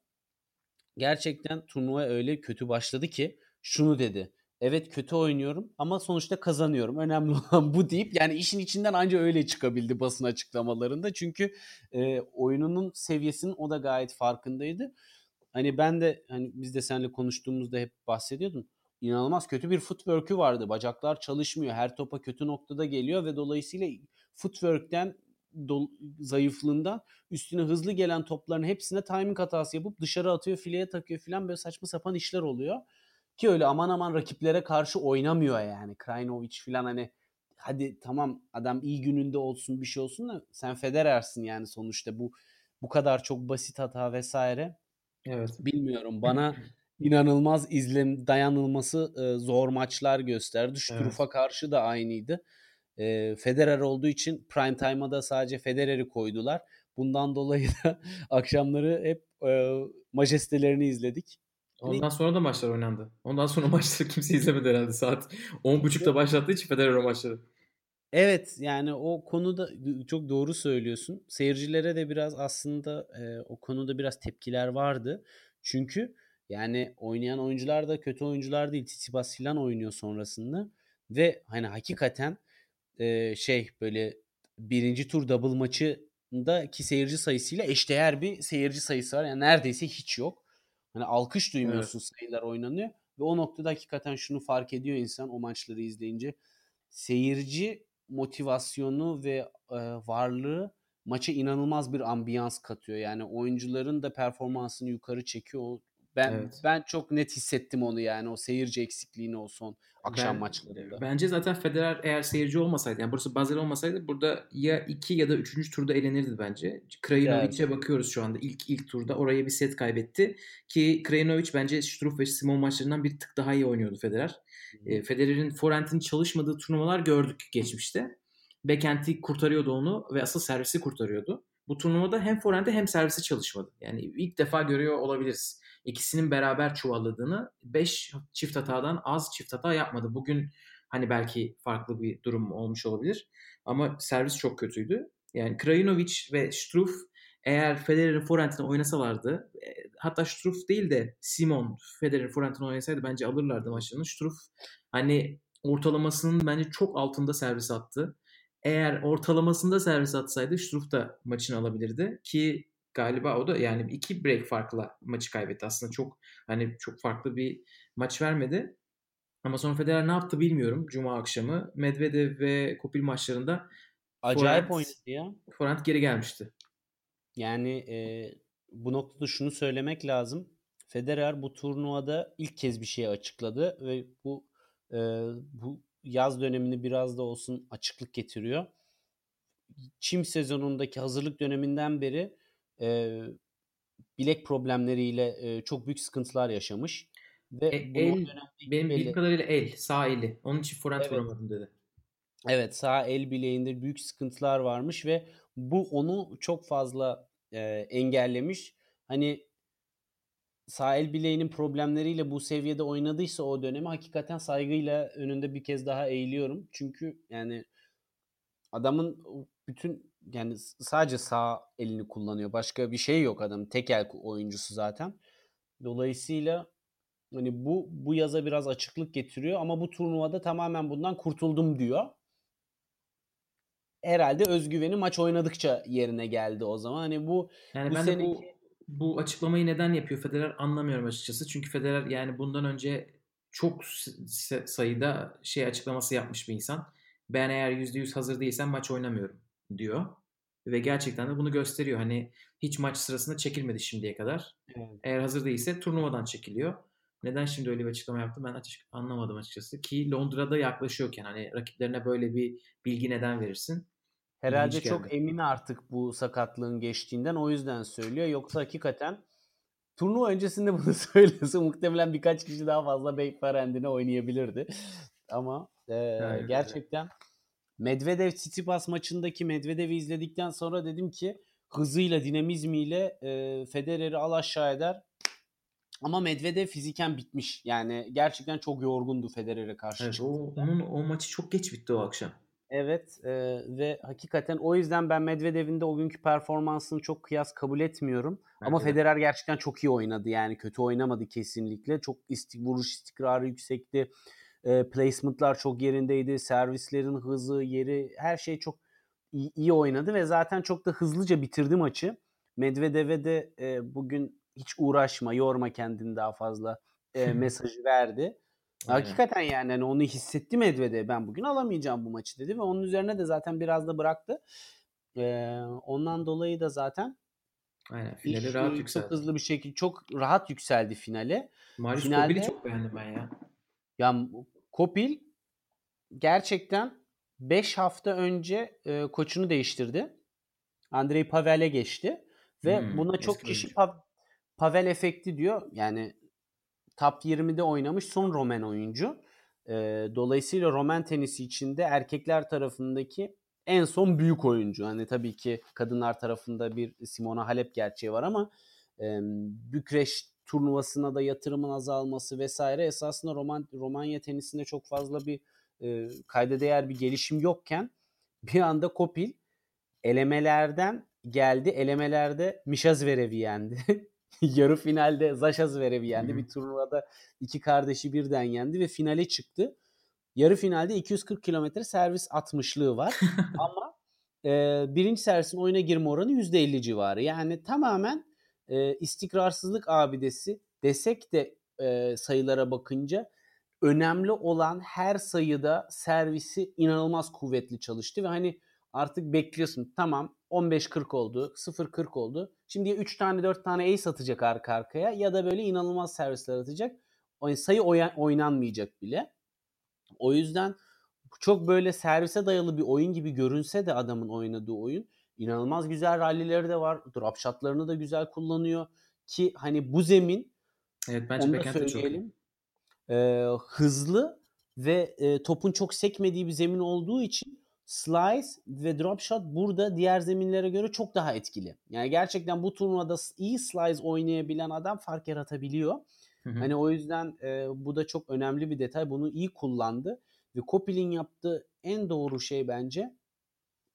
gerçekten turnuva öyle kötü başladı ki şunu dedi evet kötü oynuyorum ama sonuçta kazanıyorum. Önemli olan bu deyip yani işin içinden anca öyle çıkabildi basın açıklamalarında. Çünkü e, oyununun seviyesinin o da gayet farkındaydı. Hani ben de hani biz de seninle konuştuğumuzda hep bahsediyordum. İnanılmaz kötü bir footwork'ü vardı. Bacaklar çalışmıyor. Her topa kötü noktada geliyor ve dolayısıyla footwork'ten do- zayıflığından üstüne hızlı gelen topların hepsine timing hatası yapıp dışarı atıyor, fileye takıyor filan böyle saçma sapan işler oluyor. Ki öyle aman aman rakiplere karşı oynamıyor yani. Krajinovic falan hani hadi tamam adam iyi gününde olsun bir şey olsun da sen Federer'sin yani sonuçta bu bu kadar çok basit hata vesaire. Evet. Bilmiyorum bana inanılmaz izlem dayanılması e, zor maçlar gösterdi. Struff'a evet. karşı da aynıydı. E, Federer olduğu için prime time'a da sadece Federer'i koydular. Bundan dolayı da akşamları hep e, majestelerini izledik. Hani Ondan sonra da maçlar oynandı. Ondan sonra maçları kimse izlemedi herhalde. Saat 10.30'da başlattığı için Federer o maçları. Evet yani o konuda çok doğru söylüyorsun. Seyircilere de biraz aslında e, o konuda biraz tepkiler vardı. Çünkü yani oynayan oyuncular da kötü oyuncular değil. Tsitsipas falan oynuyor sonrasında. Ve hani hakikaten e, şey böyle birinci tur double maçındaki seyirci sayısıyla eşdeğer bir seyirci sayısı var. Yani neredeyse hiç yok. Hani alkış duymuyorsun evet. sayılar oynanıyor. Ve o noktada hakikaten şunu fark ediyor insan o maçları izleyince. Seyirci motivasyonu ve e, varlığı maça inanılmaz bir ambiyans katıyor. Yani oyuncuların da performansını yukarı çekiyor. Ben evet. ben çok net hissettim onu yani o seyirci eksikliğini o son akşam ben, maçlarında. Bence zaten Federer eğer seyirci olmasaydı yani burası Basel olmasaydı burada ya 2 ya da 3. turda elenirdi bence. Krajinovic'e evet. bakıyoruz şu anda ilk ilk turda. Oraya bir set kaybetti ki Krajinovic bence Struff ve Simon maçlarından bir tık daha iyi oynuyordu Federer. E, Federer'in forehand'in çalışmadığı turnuvalar gördük geçmişte. Backhand'i kurtarıyordu onu ve asıl servisi kurtarıyordu. Bu turnuvada hem forehand'i hem servisi çalışmadı. Yani ilk defa görüyor olabiliriz. İkisinin beraber çuvalladığını 5 çift hatadan az çift hata yapmadı. Bugün hani belki farklı bir durum olmuş olabilir. Ama servis çok kötüydü. Yani Krajinovic ve Struff eğer Federer'in forehand'ini oynasalardı e, hatta Struff değil de Simon Federer'in forehand'ini oynasaydı bence alırlardı maçını. Struff hani ortalamasının bence çok altında servis attı. Eğer ortalamasında servis atsaydı Struff da maçını alabilirdi ki galiba o da yani iki break farkla maçı kaybetti. Aslında çok hani çok farklı bir maç vermedi. Ama sonra Federer ne yaptı bilmiyorum Cuma akşamı. Medvedev ve Kopil maçlarında acayip oynadı ya. Forehand geri gelmişti. Yani e, bu noktada şunu söylemek lazım. Federer bu turnuvada ilk kez bir şey açıkladı ve bu e, bu yaz dönemini biraz da olsun açıklık getiriyor. Çim sezonundaki hazırlık döneminden beri e, bilek problemleriyle e, çok büyük sıkıntılar yaşamış. Ve e, el, benim bildiğim kadarıyla el, sağ eli. Onun için forehand evet. vuramadım dedi. Evet sağ el bileğinde büyük sıkıntılar varmış ve bu onu çok fazla e, engellemiş. Hani sağ el bileğinin problemleriyle bu seviyede oynadıysa o dönemi hakikaten saygıyla önünde bir kez daha eğiliyorum. Çünkü yani adamın bütün yani sadece sağ elini kullanıyor. Başka bir şey yok adam. Tek el oyuncusu zaten. Dolayısıyla hani bu bu yaza biraz açıklık getiriyor ama bu turnuvada tamamen bundan kurtuldum diyor. Herhalde özgüveni maç oynadıkça yerine geldi o zaman. Hani bu yani bu ben seneki... de bu bu açıklamayı neden yapıyor Federer anlamıyorum açıkçası. Çünkü Federer yani bundan önce çok sayıda şey açıklaması yapmış bir insan. Ben eğer %100 hazır değilsem maç oynamıyorum diyor. Ve gerçekten de bunu gösteriyor. Hani hiç maç sırasında çekilmedi şimdiye kadar. Evet. Eğer hazır değilse turnuvadan çekiliyor. Neden şimdi öyle bir açıklama yaptı ben açık anlamadım açıkçası. Ki Londra'da yaklaşıyorken hani rakiplerine böyle bir bilgi neden verirsin? Herhalde çok emin artık bu sakatlığın geçtiğinden o yüzden söylüyor. Yoksa hakikaten turnuva öncesinde bunu söylese muhtemelen birkaç kişi daha fazla Beyferend'ine oynayabilirdi. Ama e, gerçekten Medvedev Tsitsipas maçındaki Medvedev'i izledikten sonra dedim ki hızıyla, dinamizmiyle e, Federer'i al aşağı eder. Ama Medvedev fiziken bitmiş. Yani gerçekten çok yorgundu Federer'e karşı. Evet, o, onun o maçı çok geç bitti o akşam. Evet e, ve hakikaten o yüzden ben Medvedev'in de o günkü performansını çok kıyas kabul etmiyorum. Bence Ama Federer gerçekten çok iyi oynadı yani kötü oynamadı kesinlikle. Çok istik, vuruş istikrarı yüksekti. E, placement'lar çok yerindeydi. Servislerin hızı, yeri her şey çok iyi, iyi oynadı ve zaten çok da hızlıca bitirdi maçı. Medvedev'e de e, bugün hiç uğraşma, yorma kendini daha fazla e, mesajı verdi. Aynen. Hakikaten yani hani onu hissetti Medvedev. Ben bugün alamayacağım bu maçı dedi ve onun üzerine de zaten biraz da bıraktı. Ee, ondan dolayı da zaten Aynen. Finali rahat yükseldi. Çok hızlı bir şekilde çok rahat yükseldi finale. Marius Finalde, Kopil'i çok beğendim ben ya. Ya Kopil gerçekten 5 hafta önce e, koçunu değiştirdi. Andrei Pavel'e geçti ve hmm, buna çok kişi pa- Pavel efekti diyor. Yani top 20'de oynamış son Roman oyuncu. E, dolayısıyla Roman tenisi içinde erkekler tarafındaki en son büyük oyuncu. Hani tabii ki kadınlar tarafında bir Simona Halep gerçeği var ama e, Bükreş turnuvasına da yatırımın azalması vesaire esasında Roman, Romanya tenisinde çok fazla bir e, kayda değer bir gelişim yokken bir anda Kopil elemelerden geldi. Elemelerde Misha Zverev'i yendi. yarı finalde Zaşa Zverev'i yendi. Bir turnuvada iki kardeşi birden yendi ve finale çıktı. Yarı finalde 240 kilometre servis atmışlığı var. Ama e, birinci servisin oyuna girme oranı %50 civarı. Yani tamamen e, istikrarsızlık abidesi desek de e, sayılara bakınca önemli olan her sayıda servisi inanılmaz kuvvetli çalıştı ve hani Artık bekliyorsun. Tamam 15-40 oldu. 0-40 oldu. Şimdi ya 3 tane 4 tane ace atacak arka arkaya ya da böyle inanılmaz servisler atacak. Sayı oynanmayacak bile. O yüzden çok böyle servise dayalı bir oyun gibi görünse de adamın oynadığı oyun inanılmaz güzel rallileri de var. Drop shotlarını da güzel kullanıyor ki hani bu zemin Evet bence backend çok iyi. E, hızlı ve e, topun çok sekmediği bir zemin olduğu için slice ve drop shot burada diğer zeminlere göre çok daha etkili. Yani gerçekten bu turnuvada iyi slice oynayabilen adam fark yaratabiliyor. Hı hı. Hani o yüzden e, bu da çok önemli bir detay. Bunu iyi kullandı ve Kopil'in yaptığı en doğru şey bence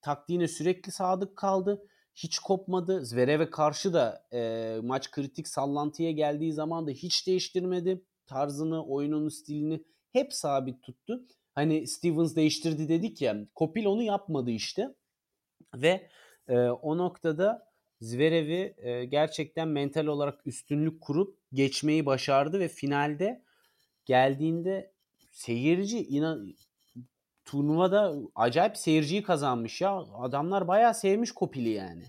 taktiğine sürekli sadık kaldı. Hiç kopmadı. Zverev'e karşı da e, maç kritik sallantıya geldiği zaman da hiç değiştirmedi. Tarzını, oyununu, stilini hep sabit tuttu. Hani Stevens değiştirdi dedik ya. Kopil onu yapmadı işte. Ve e, o noktada Zverev'i e, gerçekten mental olarak üstünlük kurup geçmeyi başardı ve finalde geldiğinde seyirci inan turnuvada acayip seyirciyi kazanmış ya. Adamlar bayağı sevmiş Kopil'i yani.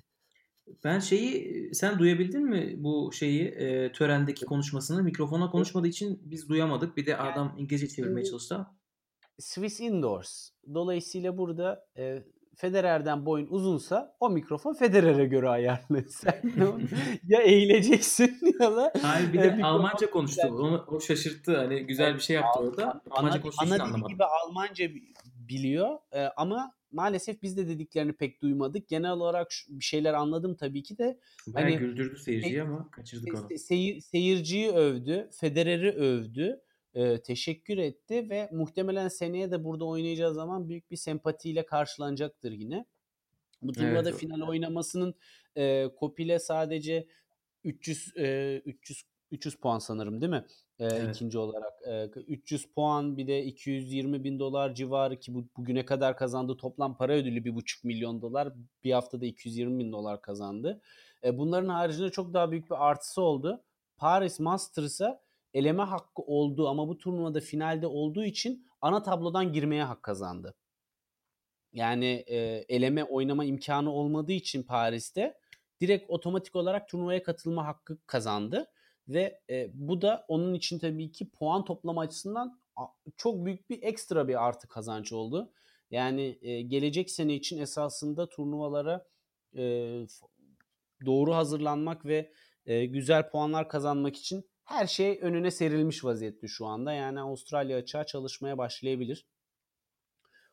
Ben şeyi sen duyabildin mi bu şeyi e, törendeki konuşmasını mikrofona konuşmadığı için biz duyamadık. Bir de adam İngilizce çevirmeye çalıştı. Swiss Indoors. Dolayısıyla burada e, Federer'den boyun uzunsa o mikrofon Federer'e göre ayarlı. Sen ya eğileceksin ya da Hayır bir de e, Almanca konuştu. Onu, o şaşırttı. Hani güzel bir şey yaptı orada. Almanca konuştuğu için anlamadım. gibi Almanca biliyor e, ama maalesef biz de dediklerini pek duymadık. Genel olarak bir şeyler anladım tabii ki de. Bayağı hani, güldürdü seyirciyi ama kaçırdık onu. Seyir, seyirciyi övdü, Federer'i övdü e, teşekkür etti ve muhtemelen seneye de burada oynayacağı zaman büyük bir sempatiyle karşılanacaktır yine. Bu turnuvada evet. final oynamasının e, Kopil'e sadece 300 e, 300 300 puan sanırım değil mi? E, evet. ikinci olarak. E, 300 puan bir de 220 bin dolar civarı ki bu, bugüne kadar kazandığı toplam para ödülü 1,5 milyon dolar. Bir haftada 220 bin dolar kazandı. E, bunların haricinde çok daha büyük bir artısı oldu. Paris Masters'a eleme hakkı oldu ama bu turnuvada finalde olduğu için ana tablodan girmeye hak kazandı. Yani e, eleme oynama imkanı olmadığı için Paris'te direkt otomatik olarak turnuvaya katılma hakkı kazandı ve e, bu da onun için tabii ki puan toplama açısından çok büyük bir ekstra bir artı kazanç oldu. Yani e, gelecek sene için esasında turnuvalara e, doğru hazırlanmak ve e, güzel puanlar kazanmak için her şey önüne serilmiş vaziyette şu anda. Yani Avustralya açığa çalışmaya başlayabilir.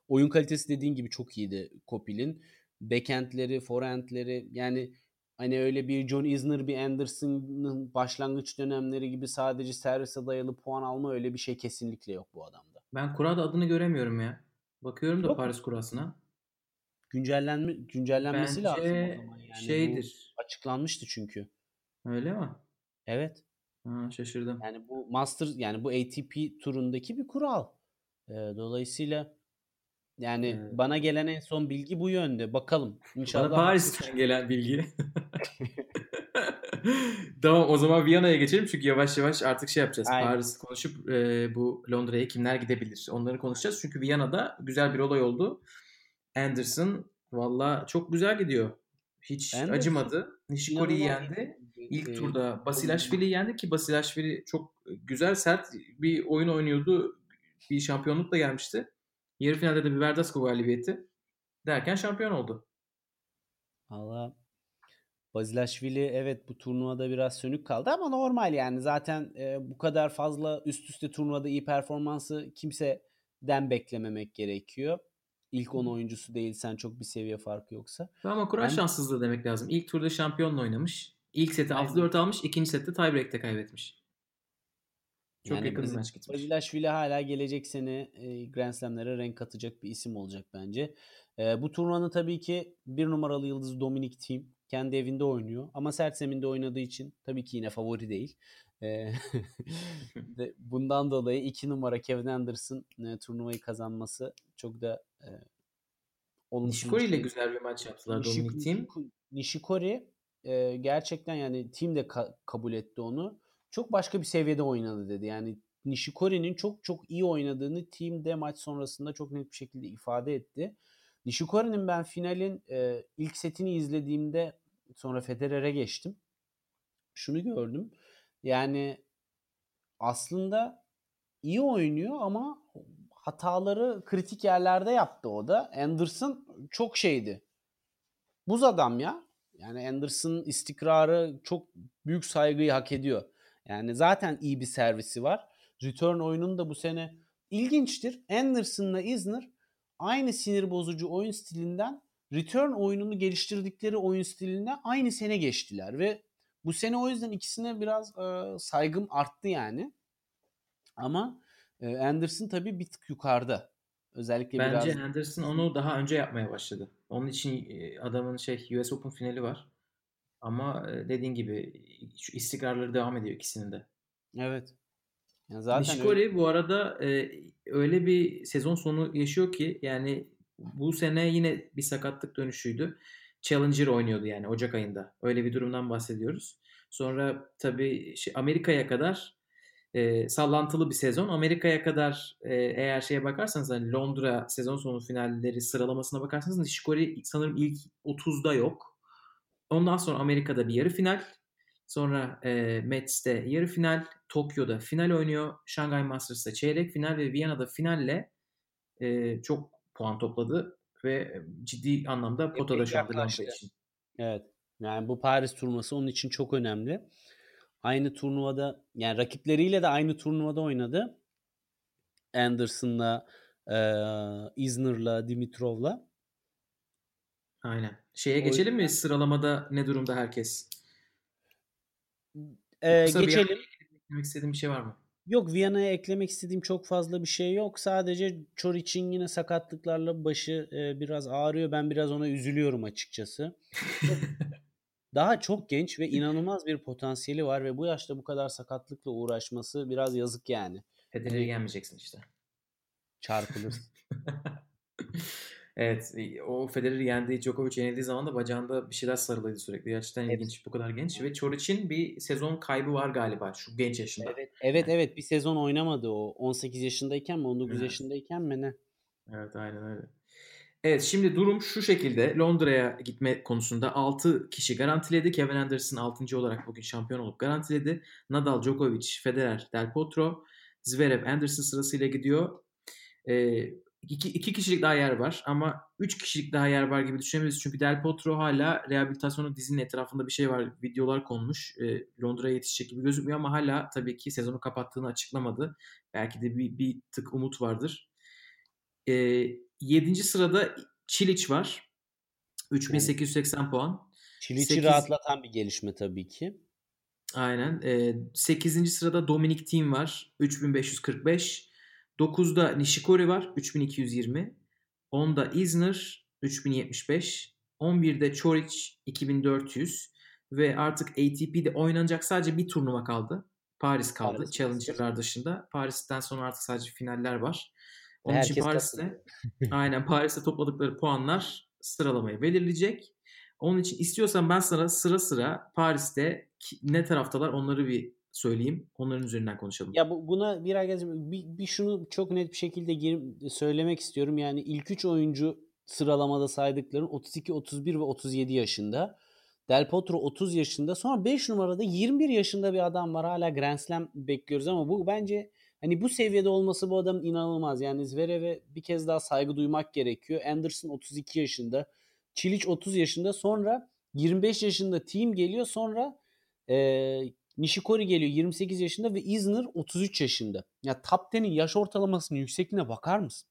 Oyun kalitesi dediğin gibi çok iyiydi Kopil'in. Backend'leri, forehand'leri yani hani öyle bir John Isner, bir Anderson'ın başlangıç dönemleri gibi sadece servise dayalı puan alma öyle bir şey kesinlikle yok bu adamda. Ben kurada adını göremiyorum ya. Bakıyorum da yok. Paris kurasına. Güncellenme, güncellenmesi Bence lazım o zaman. Yani şeydir. açıklanmıştı çünkü. Öyle mi? Evet. Ha, şaşırdım. Yani bu Master yani bu ATP turundaki bir kural. Ee, dolayısıyla yani evet. bana gelen en son bilgi bu yönde. Bakalım. İnşallah. Bana Paris'ten gelen bilgi. tamam o zaman Viyana'ya geçelim çünkü yavaş yavaş artık şey yapacağız. Aynen. Paris konuşup e, bu Londra'ya kimler gidebilir onları konuşacağız. Çünkü Viyana'da güzel bir olay oldu. Anderson valla çok güzel gidiyor. Hiç Anderson, acımadı. Nishikori'yi yendi. İlk e, turda Basilashvili yendi ki Basilashvili çok güzel sert bir oyun oynuyordu. Bir şampiyonluk da gelmişti. Yarı finalde de bir Verdasco galibiyeti derken şampiyon oldu. Valla Basilashvili evet bu turnuvada biraz sönük kaldı ama normal yani zaten e, bu kadar fazla üst üste turnuvada iyi performansı kimseden beklememek gerekiyor. İlk 10 oyuncusu değilsen çok bir seviye farkı yoksa. Ama kura ben... şanssızlığı demek lazım. İlk turda şampiyonla oynamış. İlk seti 6-4 almış. ikinci sette tiebreak'te kaybetmiş. Çok yani yakın bir maç gitmiş. Basilashvili hala gelecek sene e, Grand Slam'lere renk katacak bir isim olacak bence. E, bu turnuvanın tabii ki bir numaralı yıldızı Dominic Thiem. Kendi evinde oynuyor. Ama sert zeminde oynadığı için tabii ki yine favori değil. E, bundan dolayı iki numara Kevin Anderson e, turnuvayı kazanması çok da e, Nishikori ile güzel bir maç yaptılar Nishik- Dominic Thiem. Nishikori e, gerçekten yani team de ka- kabul etti onu. Çok başka bir seviyede oynadı dedi. Yani Nishikori'nin çok çok iyi oynadığını team de maç sonrasında çok net bir şekilde ifade etti. Nishikori'nin ben finalin e, ilk setini izlediğimde sonra Federer'e geçtim. Şunu gördüm. Yani aslında iyi oynuyor ama hataları kritik yerlerde yaptı o da. Anderson çok şeydi. Buz adam ya. Yani Anderson istikrarı çok büyük saygıyı hak ediyor. Yani zaten iyi bir servisi var. Return oyunun da bu sene ilginçtir. Anderson'la Isner aynı sinir bozucu oyun stilinden return oyununu geliştirdikleri oyun stiline aynı sene geçtiler ve bu sene o yüzden ikisine biraz e, saygım arttı yani. Ama e, Anderson tabii bir tık yukarıda. Özellikle Bence biraz... Anderson onu daha önce yapmaya başladı. Onun için adamın şey US Open finali var. Ama dediğin gibi şu istikrarları devam ediyor ikisinin de. Evet. Yani zaten Nishikori öyle... bu arada e, öyle bir sezon sonu yaşıyor ki yani bu sene yine bir sakatlık dönüşüydü. Challenger oynuyordu yani Ocak ayında. Öyle bir durumdan bahsediyoruz. Sonra tabii şey, Amerika'ya kadar e, sallantılı bir sezon. Amerika'ya kadar e, eğer şeye bakarsanız hani Londra sezon sonu finalleri sıralamasına bakarsanız Nishikori sanırım ilk 30'da yok. Ondan sonra Amerika'da bir yarı final. Sonra e, Mets'te yarı final. Tokyo'da final oynuyor. Shanghai Masters'ta çeyrek final ve Viyana'da finalle e, çok puan topladı ve ciddi anlamda potada şu anda için. Evet. Yani bu Paris turnuvası onun için çok önemli. Aynı turnuvada yani rakipleriyle de aynı turnuvada oynadı. Anderson'la, e, Isner'la, Dimitrov'la. Aynen. Şeye o geçelim mi? Sıralamada ne durumda herkes? Ee, geçelim. Eklemek istediğim bir şey var mı? Yok Viyana'ya eklemek istediğim çok fazla bir şey yok. Sadece Çoriç'in yine sakatlıklarla başı e, biraz ağrıyor. Ben biraz ona üzülüyorum açıkçası. Daha çok genç ve inanılmaz bir potansiyeli var ve bu yaşta bu kadar sakatlıkla uğraşması biraz yazık yani. Federer'e gelmeyeceksin işte. Çarpılır. evet o Federer yendiği Djokovic yenildiği zaman da bacağında bir şeyler sarılıydı sürekli. Gerçekten evet. ilginç bu kadar genç ve Çoric'in bir sezon kaybı var galiba şu genç yaşında. Evet evet, evet bir sezon oynamadı o 18 yaşındayken mi 19 evet. yaşındayken mi ne? Evet aynen öyle. Evet şimdi durum şu şekilde Londra'ya gitme konusunda 6 kişi garantiledi. Kevin Anderson 6. olarak bugün şampiyon olup garantiledi. Nadal, Djokovic, Federer, Del Potro, Zverev, Anderson sırasıyla gidiyor. Ee, iki, iki kişilik daha yer var ama üç kişilik daha yer var gibi düşünebiliriz. Çünkü Del Potro hala rehabilitasyonu dizinin etrafında bir şey var. Videolar konmuş. Ee, Londra'ya yetişecek gibi gözükmüyor ama hala tabii ki sezonu kapattığını açıklamadı. Belki de bir, bir tık umut vardır. Ee, 7. sırada Çiliç var. 3880 puan. Çiliç'i 8... rahatlatan bir gelişme tabii ki. Aynen. E, 8. sırada Dominic Thiem var. 3545. 9'da Nishikori var. 3220. 10'da Isner 3075. 11'de Çoric 2400. Ve artık ATP'de oynanacak sadece bir turnuva kaldı. Paris kaldı. Paris. Challenger'lar dışında. Paris'ten sonra artık sadece finaller var. Onun Herkes için Paris'te aynen Paris'te topladıkları puanlar sıralamayı belirleyecek. Onun için istiyorsan ben sana sıra sıra Paris'te ne taraftalar onları bir söyleyeyim. Onların üzerinden konuşalım. Ya bu, buna bir, bir, bir şunu çok net bir şekilde gir, söylemek istiyorum. Yani ilk 3 oyuncu sıralamada saydıkların 32, 31 ve 37 yaşında. Del Potro 30 yaşında. Sonra 5 numarada 21 yaşında bir adam var. Hala Grand Slam bekliyoruz ama bu bence Hani bu seviyede olması bu adamın inanılmaz. Yani Zverev'e bir kez daha saygı duymak gerekiyor. Anderson 32 yaşında. Çiliç 30 yaşında. Sonra 25 yaşında Team geliyor. Sonra Nishikori geliyor 28 yaşında ve Isner 33 yaşında. Ya top 10'in yaş ortalamasının yüksekliğine bakar mısın?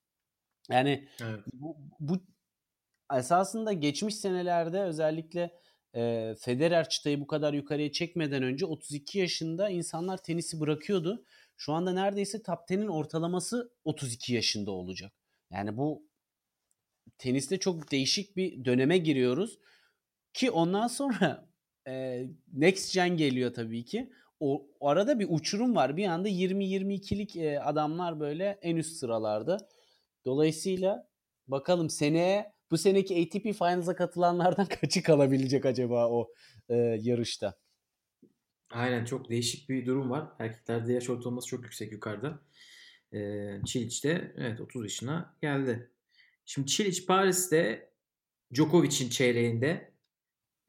Yani evet. bu, bu esasında geçmiş senelerde özellikle e, Federer çıtayı bu kadar yukarıya çekmeden önce 32 yaşında insanlar tenisi bırakıyordu. Şu anda neredeyse top 10'in ortalaması 32 yaşında olacak. Yani bu teniste çok değişik bir döneme giriyoruz. Ki ondan sonra e, Next Gen geliyor tabii ki. O, o arada bir uçurum var. Bir anda 20-22'lik e, adamlar böyle en üst sıralarda. Dolayısıyla bakalım seneye bu seneki ATP Finals'a katılanlardan kaçı kalabilecek acaba o e, yarışta? Aynen çok değişik bir durum var. Erkeklerde yaş ortalaması çok yüksek yukarıda. Ee, Çiliç de evet 30 yaşına geldi. Şimdi Çiliç Paris'te Djokovic'in çeyreğinde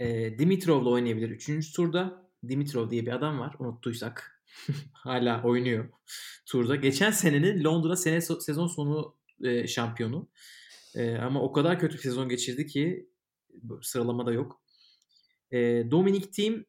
e, Dimitrov'la oynayabilir 3. turda. Dimitrov diye bir adam var unuttuysak. Hala oynuyor turda. Geçen senenin Londra sene sezon sonu e, şampiyonu. E, ama o kadar kötü bir sezon geçirdi ki sıralamada yok. E, Dominic Thiem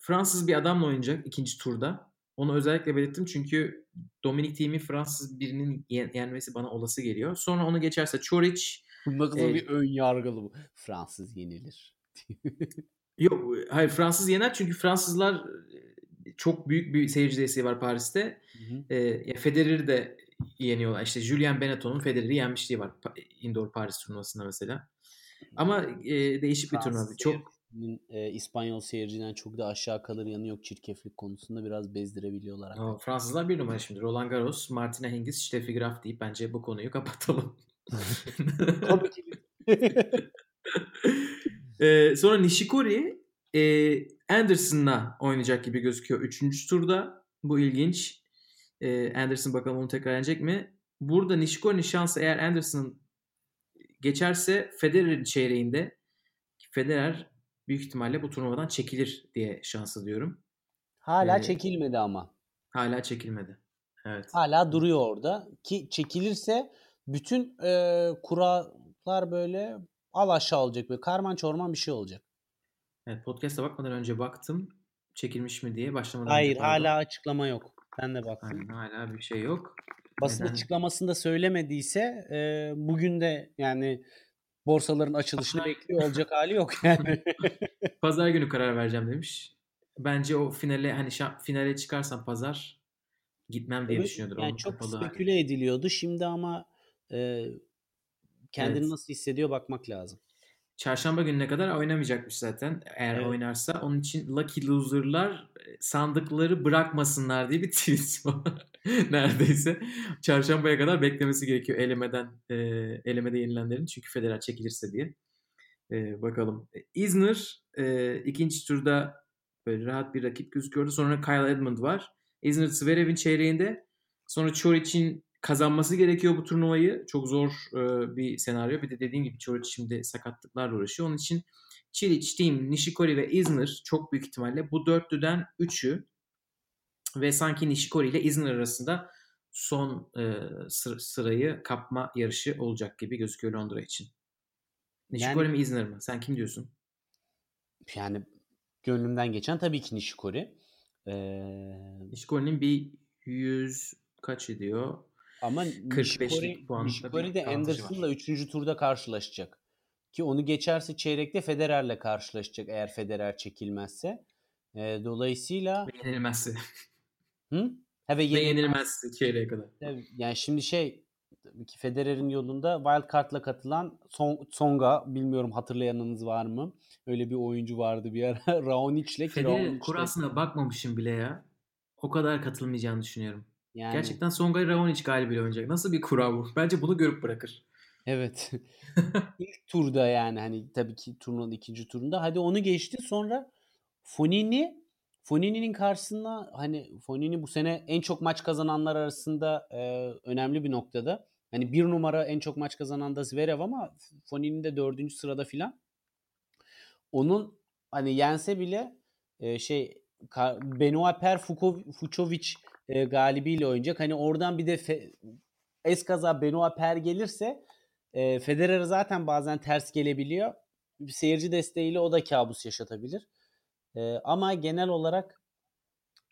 Fransız bir adamla oynayacak ikinci turda. Onu özellikle belirttim çünkü Dominic Thiem'i Fransız birinin yenmesi bana olası geliyor. Sonra onu geçerse Çoric. Nasıl e, bir ön yargılı bu. Fransız yenilir. Yok hayır Fransız yener çünkü Fransızlar çok büyük bir seyirci desteği var Paris'te. Hı hı. E, Federer'i de yeniyorlar. İşte Julien Benetton'un Federer'i yenmişliği var indoor Paris turnuvasında mesela. Ama e, değişik bir turnuva. Çok e, İspanyol seyirciden çok da aşağı kalır yanı yok çirkeflik konusunda biraz bezdirebiliyorlar. O, Fransızlar bir numara şimdi. Roland Garros, Martina Hingis, Steffi Graf deyip bence bu konuyu kapatalım. Ee, sonra Nishikori e, Anderson'la oynayacak gibi gözüküyor. Üçüncü turda. Bu ilginç. E, Anderson bakalım onu tekrar yenecek mi? Burada Nishikori'nin şansı eğer Anderson geçerse Federer'in çeyreğinde Federer büyük ihtimalle bu turnuvadan çekilir diye şansı diyorum. Hala ee, çekilmedi ama. Hala çekilmedi. Evet. Hala duruyor orada ki çekilirse bütün e, kurallar böyle al aşağı olacak böyle karman çorman bir şey olacak. Evet podcast'a bakmadan önce baktım çekilmiş mi diye başlamadan Hayır önce hala açıklama yok. Ben de baktım. Aynen, hala bir şey yok. Basın Neden? açıklamasında söylemediyse e, bugün de yani borsaların açılışını bekliyor olacak hali yok yani. pazar günü karar vereceğim demiş. Bence o finale hani şa- finale çıkarsam pazar gitmem diye evet, düşünüyordur. Yani çok speküle hali. ediliyordu. Şimdi ama e, kendini evet. nasıl hissediyor bakmak lazım. Çarşamba gününe kadar oynamayacakmış zaten. Eğer evet. oynarsa onun için lucky loser'lar e, sandıkları bırakmasınlar diye bir tweet var. Neredeyse. Çarşambaya kadar beklemesi gerekiyor elemeden e, elemede yenilenlerin. Çünkü Federer çekilirse diye. E, bakalım. E, Isner e, ikinci turda böyle rahat bir rakip gözüküyordu. Sonra Kyle Edmund var. Isner Zverev'in çeyreğinde. Sonra Çoric'in kazanması gerekiyor bu turnuvayı. Çok zor e, bir senaryo. Bir de dediğim gibi Çoric şimdi sakatlıklarla uğraşıyor. Onun için Çilic, Thiem, Nishikori ve Isner çok büyük ihtimalle bu dörtlüden üçü ve sanki Nishikori ile Isner arasında son e, sırayı kapma yarışı olacak gibi gözüküyor Londra için. Nishikori yani, mi Isner mi? Sen kim diyorsun? Yani gönlümden geçen tabii ki Nishikori. Ee... Nishikori'nin bir 100 kaç ediyor? Ama Nishikori, Nishikori de Anderson'la 3. turda karşılaşacak. Ki onu geçerse çeyrekte Federer'le karşılaşacak eğer Federer çekilmezse. E, dolayısıyla... Ve yenilmezse. Hı? Ha, ve, ve yenilmezse çeyreğe kadar. Yani şimdi şey ki Federer'in yolunda wildcard'la katılan Son, Songa bilmiyorum hatırlayanınız var mı? Öyle bir oyuncu vardı bir ara Raonic'le. Federer kurasına bakmamışım bile ya. O kadar katılmayacağını düşünüyorum. Yani... Gerçekten Songa Raonic galibiyle oynayacak. Nasıl bir kura bu? Bence bunu görüp bırakır. Evet. İlk turda yani hani tabii ki turnuvanın ikinci turunda. Hadi onu geçti sonra Fonini Fonini'nin karşısında hani Fonini bu sene en çok maç kazananlar arasında e, önemli bir noktada. Hani bir numara en çok maç kazanan da Zverev ama Fonini de dördüncü sırada filan. Onun hani yense bile e, şey Benoit Per Fucovic e, galibiyle oynayacak. Hani oradan bir de fe, eskaza Benoit Per gelirse e, Federer zaten bazen ters gelebiliyor. Bir seyirci desteğiyle o da kabus yaşatabilir. E, ama genel olarak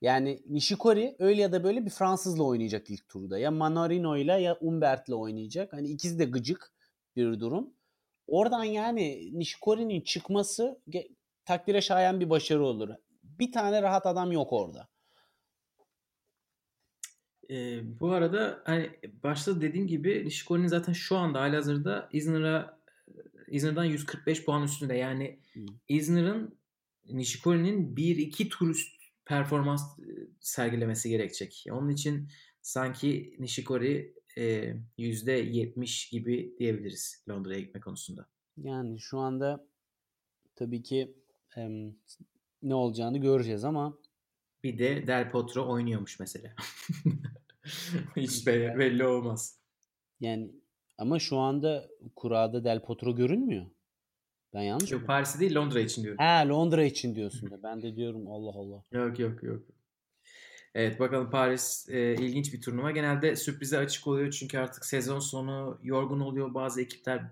yani Nishikori öyle ya da böyle bir Fransızla oynayacak ilk turda. Ya Manarino ile ya Umbert'le oynayacak. Hani ikisi de gıcık bir durum. Oradan yani Nishikori'nin çıkması takdire şayan bir başarı olur. Bir tane rahat adam yok orada. E, bu arada hani başta dediğim gibi Nishikori'nin zaten şu anda halihazırda Isner'a Isner'dan 145 puan üstünde. Yani hmm. Isner'ın Nishikori'nin 1-2 tur üst performans sergilemesi gerekecek. Onun için sanki Nishikori e, %70 gibi diyebiliriz Londra'ya gitme konusunda. Yani şu anda tabii ki e, ne olacağını göreceğiz ama bir de Del Potro oynuyormuş mesela. Hiç belli, belli olmaz. Yani Ama şu anda kurada Del Potro görünmüyor. Ben yanlış Yok Paris'te değil Londra için diyorum. Ha Londra için diyorsun da. Ben de diyorum Allah Allah. Yok yok yok. Evet bakalım Paris e, ilginç bir turnuva. Genelde sürprize açık oluyor çünkü artık sezon sonu yorgun oluyor. Bazı ekipler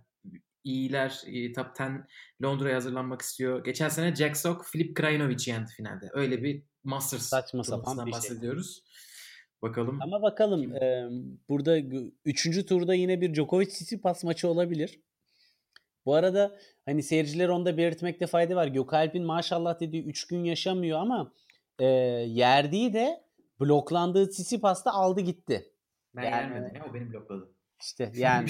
iyiler e, top 10 Londra'ya hazırlanmak istiyor. Geçen sene Jack Sock, Filip Krajinovic yendi finalde. Öyle bir Masters Saçma sapan bir şey. bahsediyoruz. Şey. Bakalım. Ama bakalım e, burada üçüncü turda yine bir Djokovic Tsitsipas maçı olabilir. Bu arada hani seyirciler onda belirtmekte fayda var. Gökalp'in maşallah dediği 3 gün yaşamıyor ama e, yerdiği de bloklandığı Tsitsipas'ta aldı gitti. Ben yani, gelmedim ya o beni blokladı. İşte yani.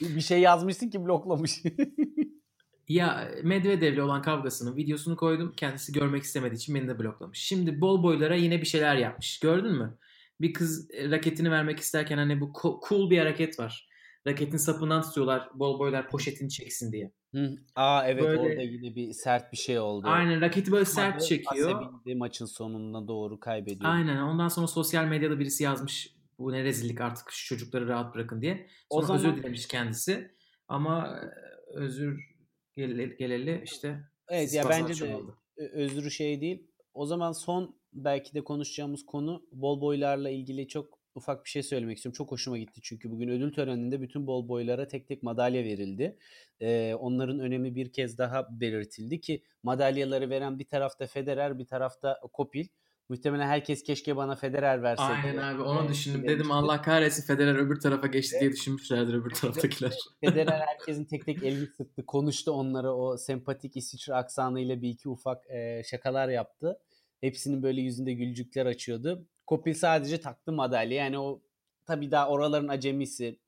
bir şey yazmışsın ki bloklamış. ya Medvedev'le olan kavgasının videosunu koydum. Kendisi görmek istemediği için beni de bloklamış. Şimdi bol boylara yine bir şeyler yapmış. Gördün mü? Bir kız raketini vermek isterken hani bu cool bir hareket var. Raketin sapından tutuyorlar bol boylar poşetini çeksin diye. Hı. Aa evet böyle, orada yine bir sert bir şey oldu. Aynen raketi böyle sert çekiyor. Asabinde maçın sonuna doğru kaybediyor. Aynen ondan sonra sosyal medyada birisi yazmış bu ne rezillik artık şu çocukları rahat bırakın diye. Sonra o zaman... özür dilemiş kendisi. Ama e, özür geleli, geleli işte Evet ya bence de oldu. özrü şey değil. O zaman son belki de konuşacağımız konu bol boylarla ilgili çok ufak bir şey söylemek istiyorum. Çok hoşuma gitti çünkü bugün ödül töreninde bütün bol boylara tek tek madalya verildi. Ee, onların önemi bir kez daha belirtildi ki madalyaları veren bir tarafta Federer bir tarafta Kopil. Muhtemelen herkes keşke bana Federer verseydi. Aynen abi onu düşündüm. Dedim Allah kahretsin Federer öbür tarafa geçti diye düşünmüşlerdir öbür taraftakiler. Federer herkesin tek tek elini sıktı. Konuştu onlara o sempatik İsviçre aksanıyla bir iki ufak e, şakalar yaptı. Hepsinin böyle yüzünde gülcükler açıyordu. Kopil sadece taktı madalya. Yani o tabii daha oraların acemisi.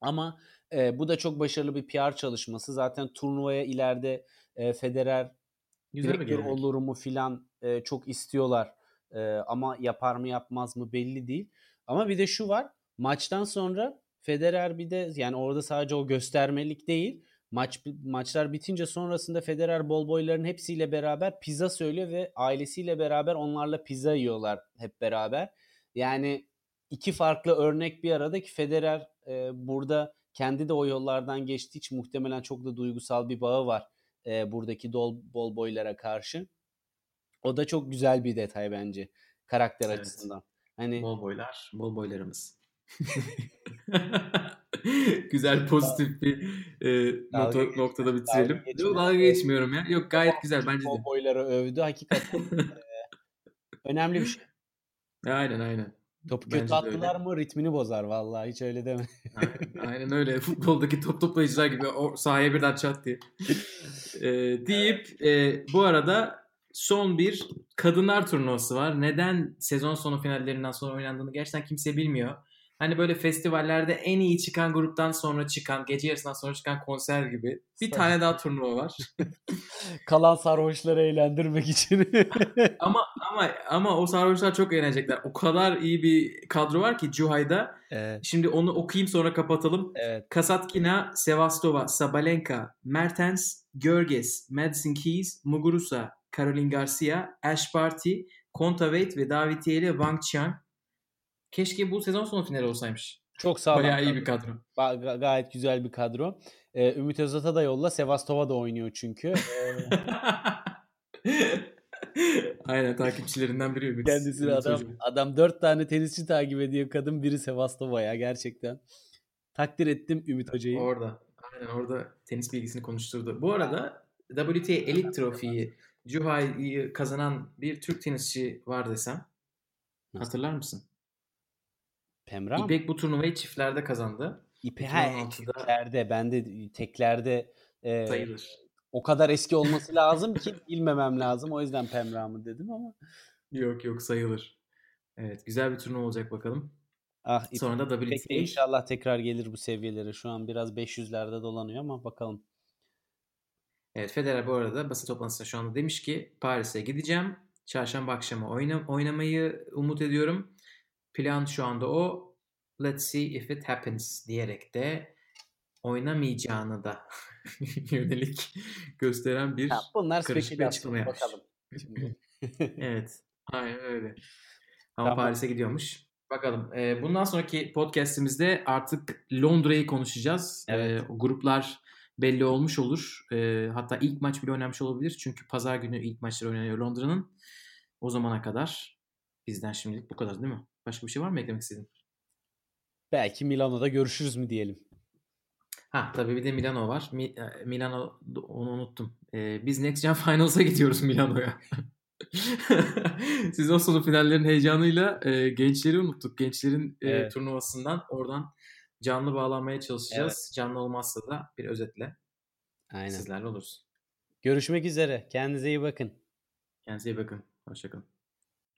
Ama e, bu da çok başarılı bir PR çalışması. Zaten turnuvaya ileride e, Federer direktör olur mu filan e, çok istiyorlar. E, ama yapar mı yapmaz mı belli değil. Ama bir de şu var. Maçtan sonra Federer bir de yani orada sadece o göstermelik değil. Maç maçlar bitince sonrasında Federer bol boyların hepsiyle beraber pizza söylüyor ve ailesiyle beraber onlarla pizza yiyorlar hep beraber. Yani iki farklı örnek bir arada ki Federer e, burada kendi de o yollardan geçtiği için muhtemelen çok da duygusal bir bağı var e, buradaki dol, bol boylara karşı. O da çok güzel bir detay bence karakter evet. açısından. Hani bol boylar, bol boylarımız. güzel pozitif bir e, nota, noktada bitirelim. Dalga, Yok, dalga geçmiyorum ya. Yok gayet güzel bence de. Bol boyları övdü. Hakikaten önemli bir şey. Aynen aynen. Topu kötü attılar mı ritmini bozar vallahi hiç öyle deme. aynen, öyle. Futboldaki top toplayıcılar gibi o sahaya birden çat diye. ee, deyip e, bu arada son bir kadınlar turnuvası var. Neden sezon sonu finallerinden sonra oynandığını gerçekten kimse bilmiyor. Hani böyle festivallerde en iyi çıkan gruptan sonra çıkan, gece yarısından sonra çıkan konser gibi. Bir tane daha turnuva var. Kalan sarhoşları eğlendirmek için. ama ama ama o sarhoşlar çok eğlenecekler. O kadar iyi bir kadro var ki Cuhay'da. Evet. Şimdi onu okuyayım sonra kapatalım. Evet. Kasatkina, Sevastova, Sabalenka, Mertens, Görges, Madison Keys, Muguruza, Caroline Garcia, Ash Barty, Kontaveit ve Davitieli Wang Qiang Keşke bu sezon sonu finali olsaymış. Çok sağ Bayağı iyi bir kadro. Ga- gayet güzel bir kadro. Ee, Ümit Özat'a da yolla. Sevastova da oynuyor çünkü. Aynen takipçilerinden biri Ümit. Kendisi Ümit adam, adam dört tane tenisçi takip ediyor kadın. Biri Sevastova ya gerçekten. Takdir ettim Ümit Hoca'yı. Orada. Aynen orada tenis bilgisini konuşturdu. Bu arada WTA Elite Trofi'yi Juhay'ı kazanan bir Türk tenisçi var desem. Hatırlar mısın? Pemra İpek bu turnuvayı çiftlerde kazandı. İpek ha, çiftlerde ben de teklerde e, sayılır. O kadar eski olması lazım ki bilmemem lazım. O yüzden Pemra mı dedim ama. Yok yok sayılır. Evet güzel bir turnuva olacak bakalım. Ah, Sonra da WTA. inşallah tekrar gelir bu seviyelere. Şu an biraz 500'lerde dolanıyor ama bakalım. Evet Federer bu arada basın toplantısında şu anda demiş ki Paris'e gideceğim. Çarşamba akşamı oynam oynamayı umut ediyorum. Plan şu anda o. Let's see if it happens diyerek de oynamayacağını da yönelik gösteren bir ya bunlar karışık bir açıklama yapmış. Bakalım. evet. Aynen öyle. Ama tamam. Paris'e gidiyormuş. Bakalım. E, bundan sonraki podcastimizde artık Londra'yı konuşacağız. Evet. E, gruplar belli olmuş olur. E, hatta ilk maç bile oynanmış olabilir. Çünkü pazar günü ilk maçları oynanıyor Londra'nın. O zamana kadar bizden şimdilik bu kadar değil mi? Başka bir şey var mı eklemek istediğin? Belki Milano'da görüşürüz mü diyelim. Ha tabii bir de Milano var. Mi, e, Milano onu unuttum. Ee, biz Next Gen Finals'a gidiyoruz Milano'ya. Siz o sonu finallerin heyecanıyla e, gençleri unuttuk. Gençlerin e, evet. turnuvasından oradan canlı bağlanmaya çalışacağız. Evet. Canlı olmazsa da bir özetle Aynen. sizlerle oluruz. Görüşmek üzere. Kendinize iyi bakın. Kendinize iyi bakın. Hoşçakalın.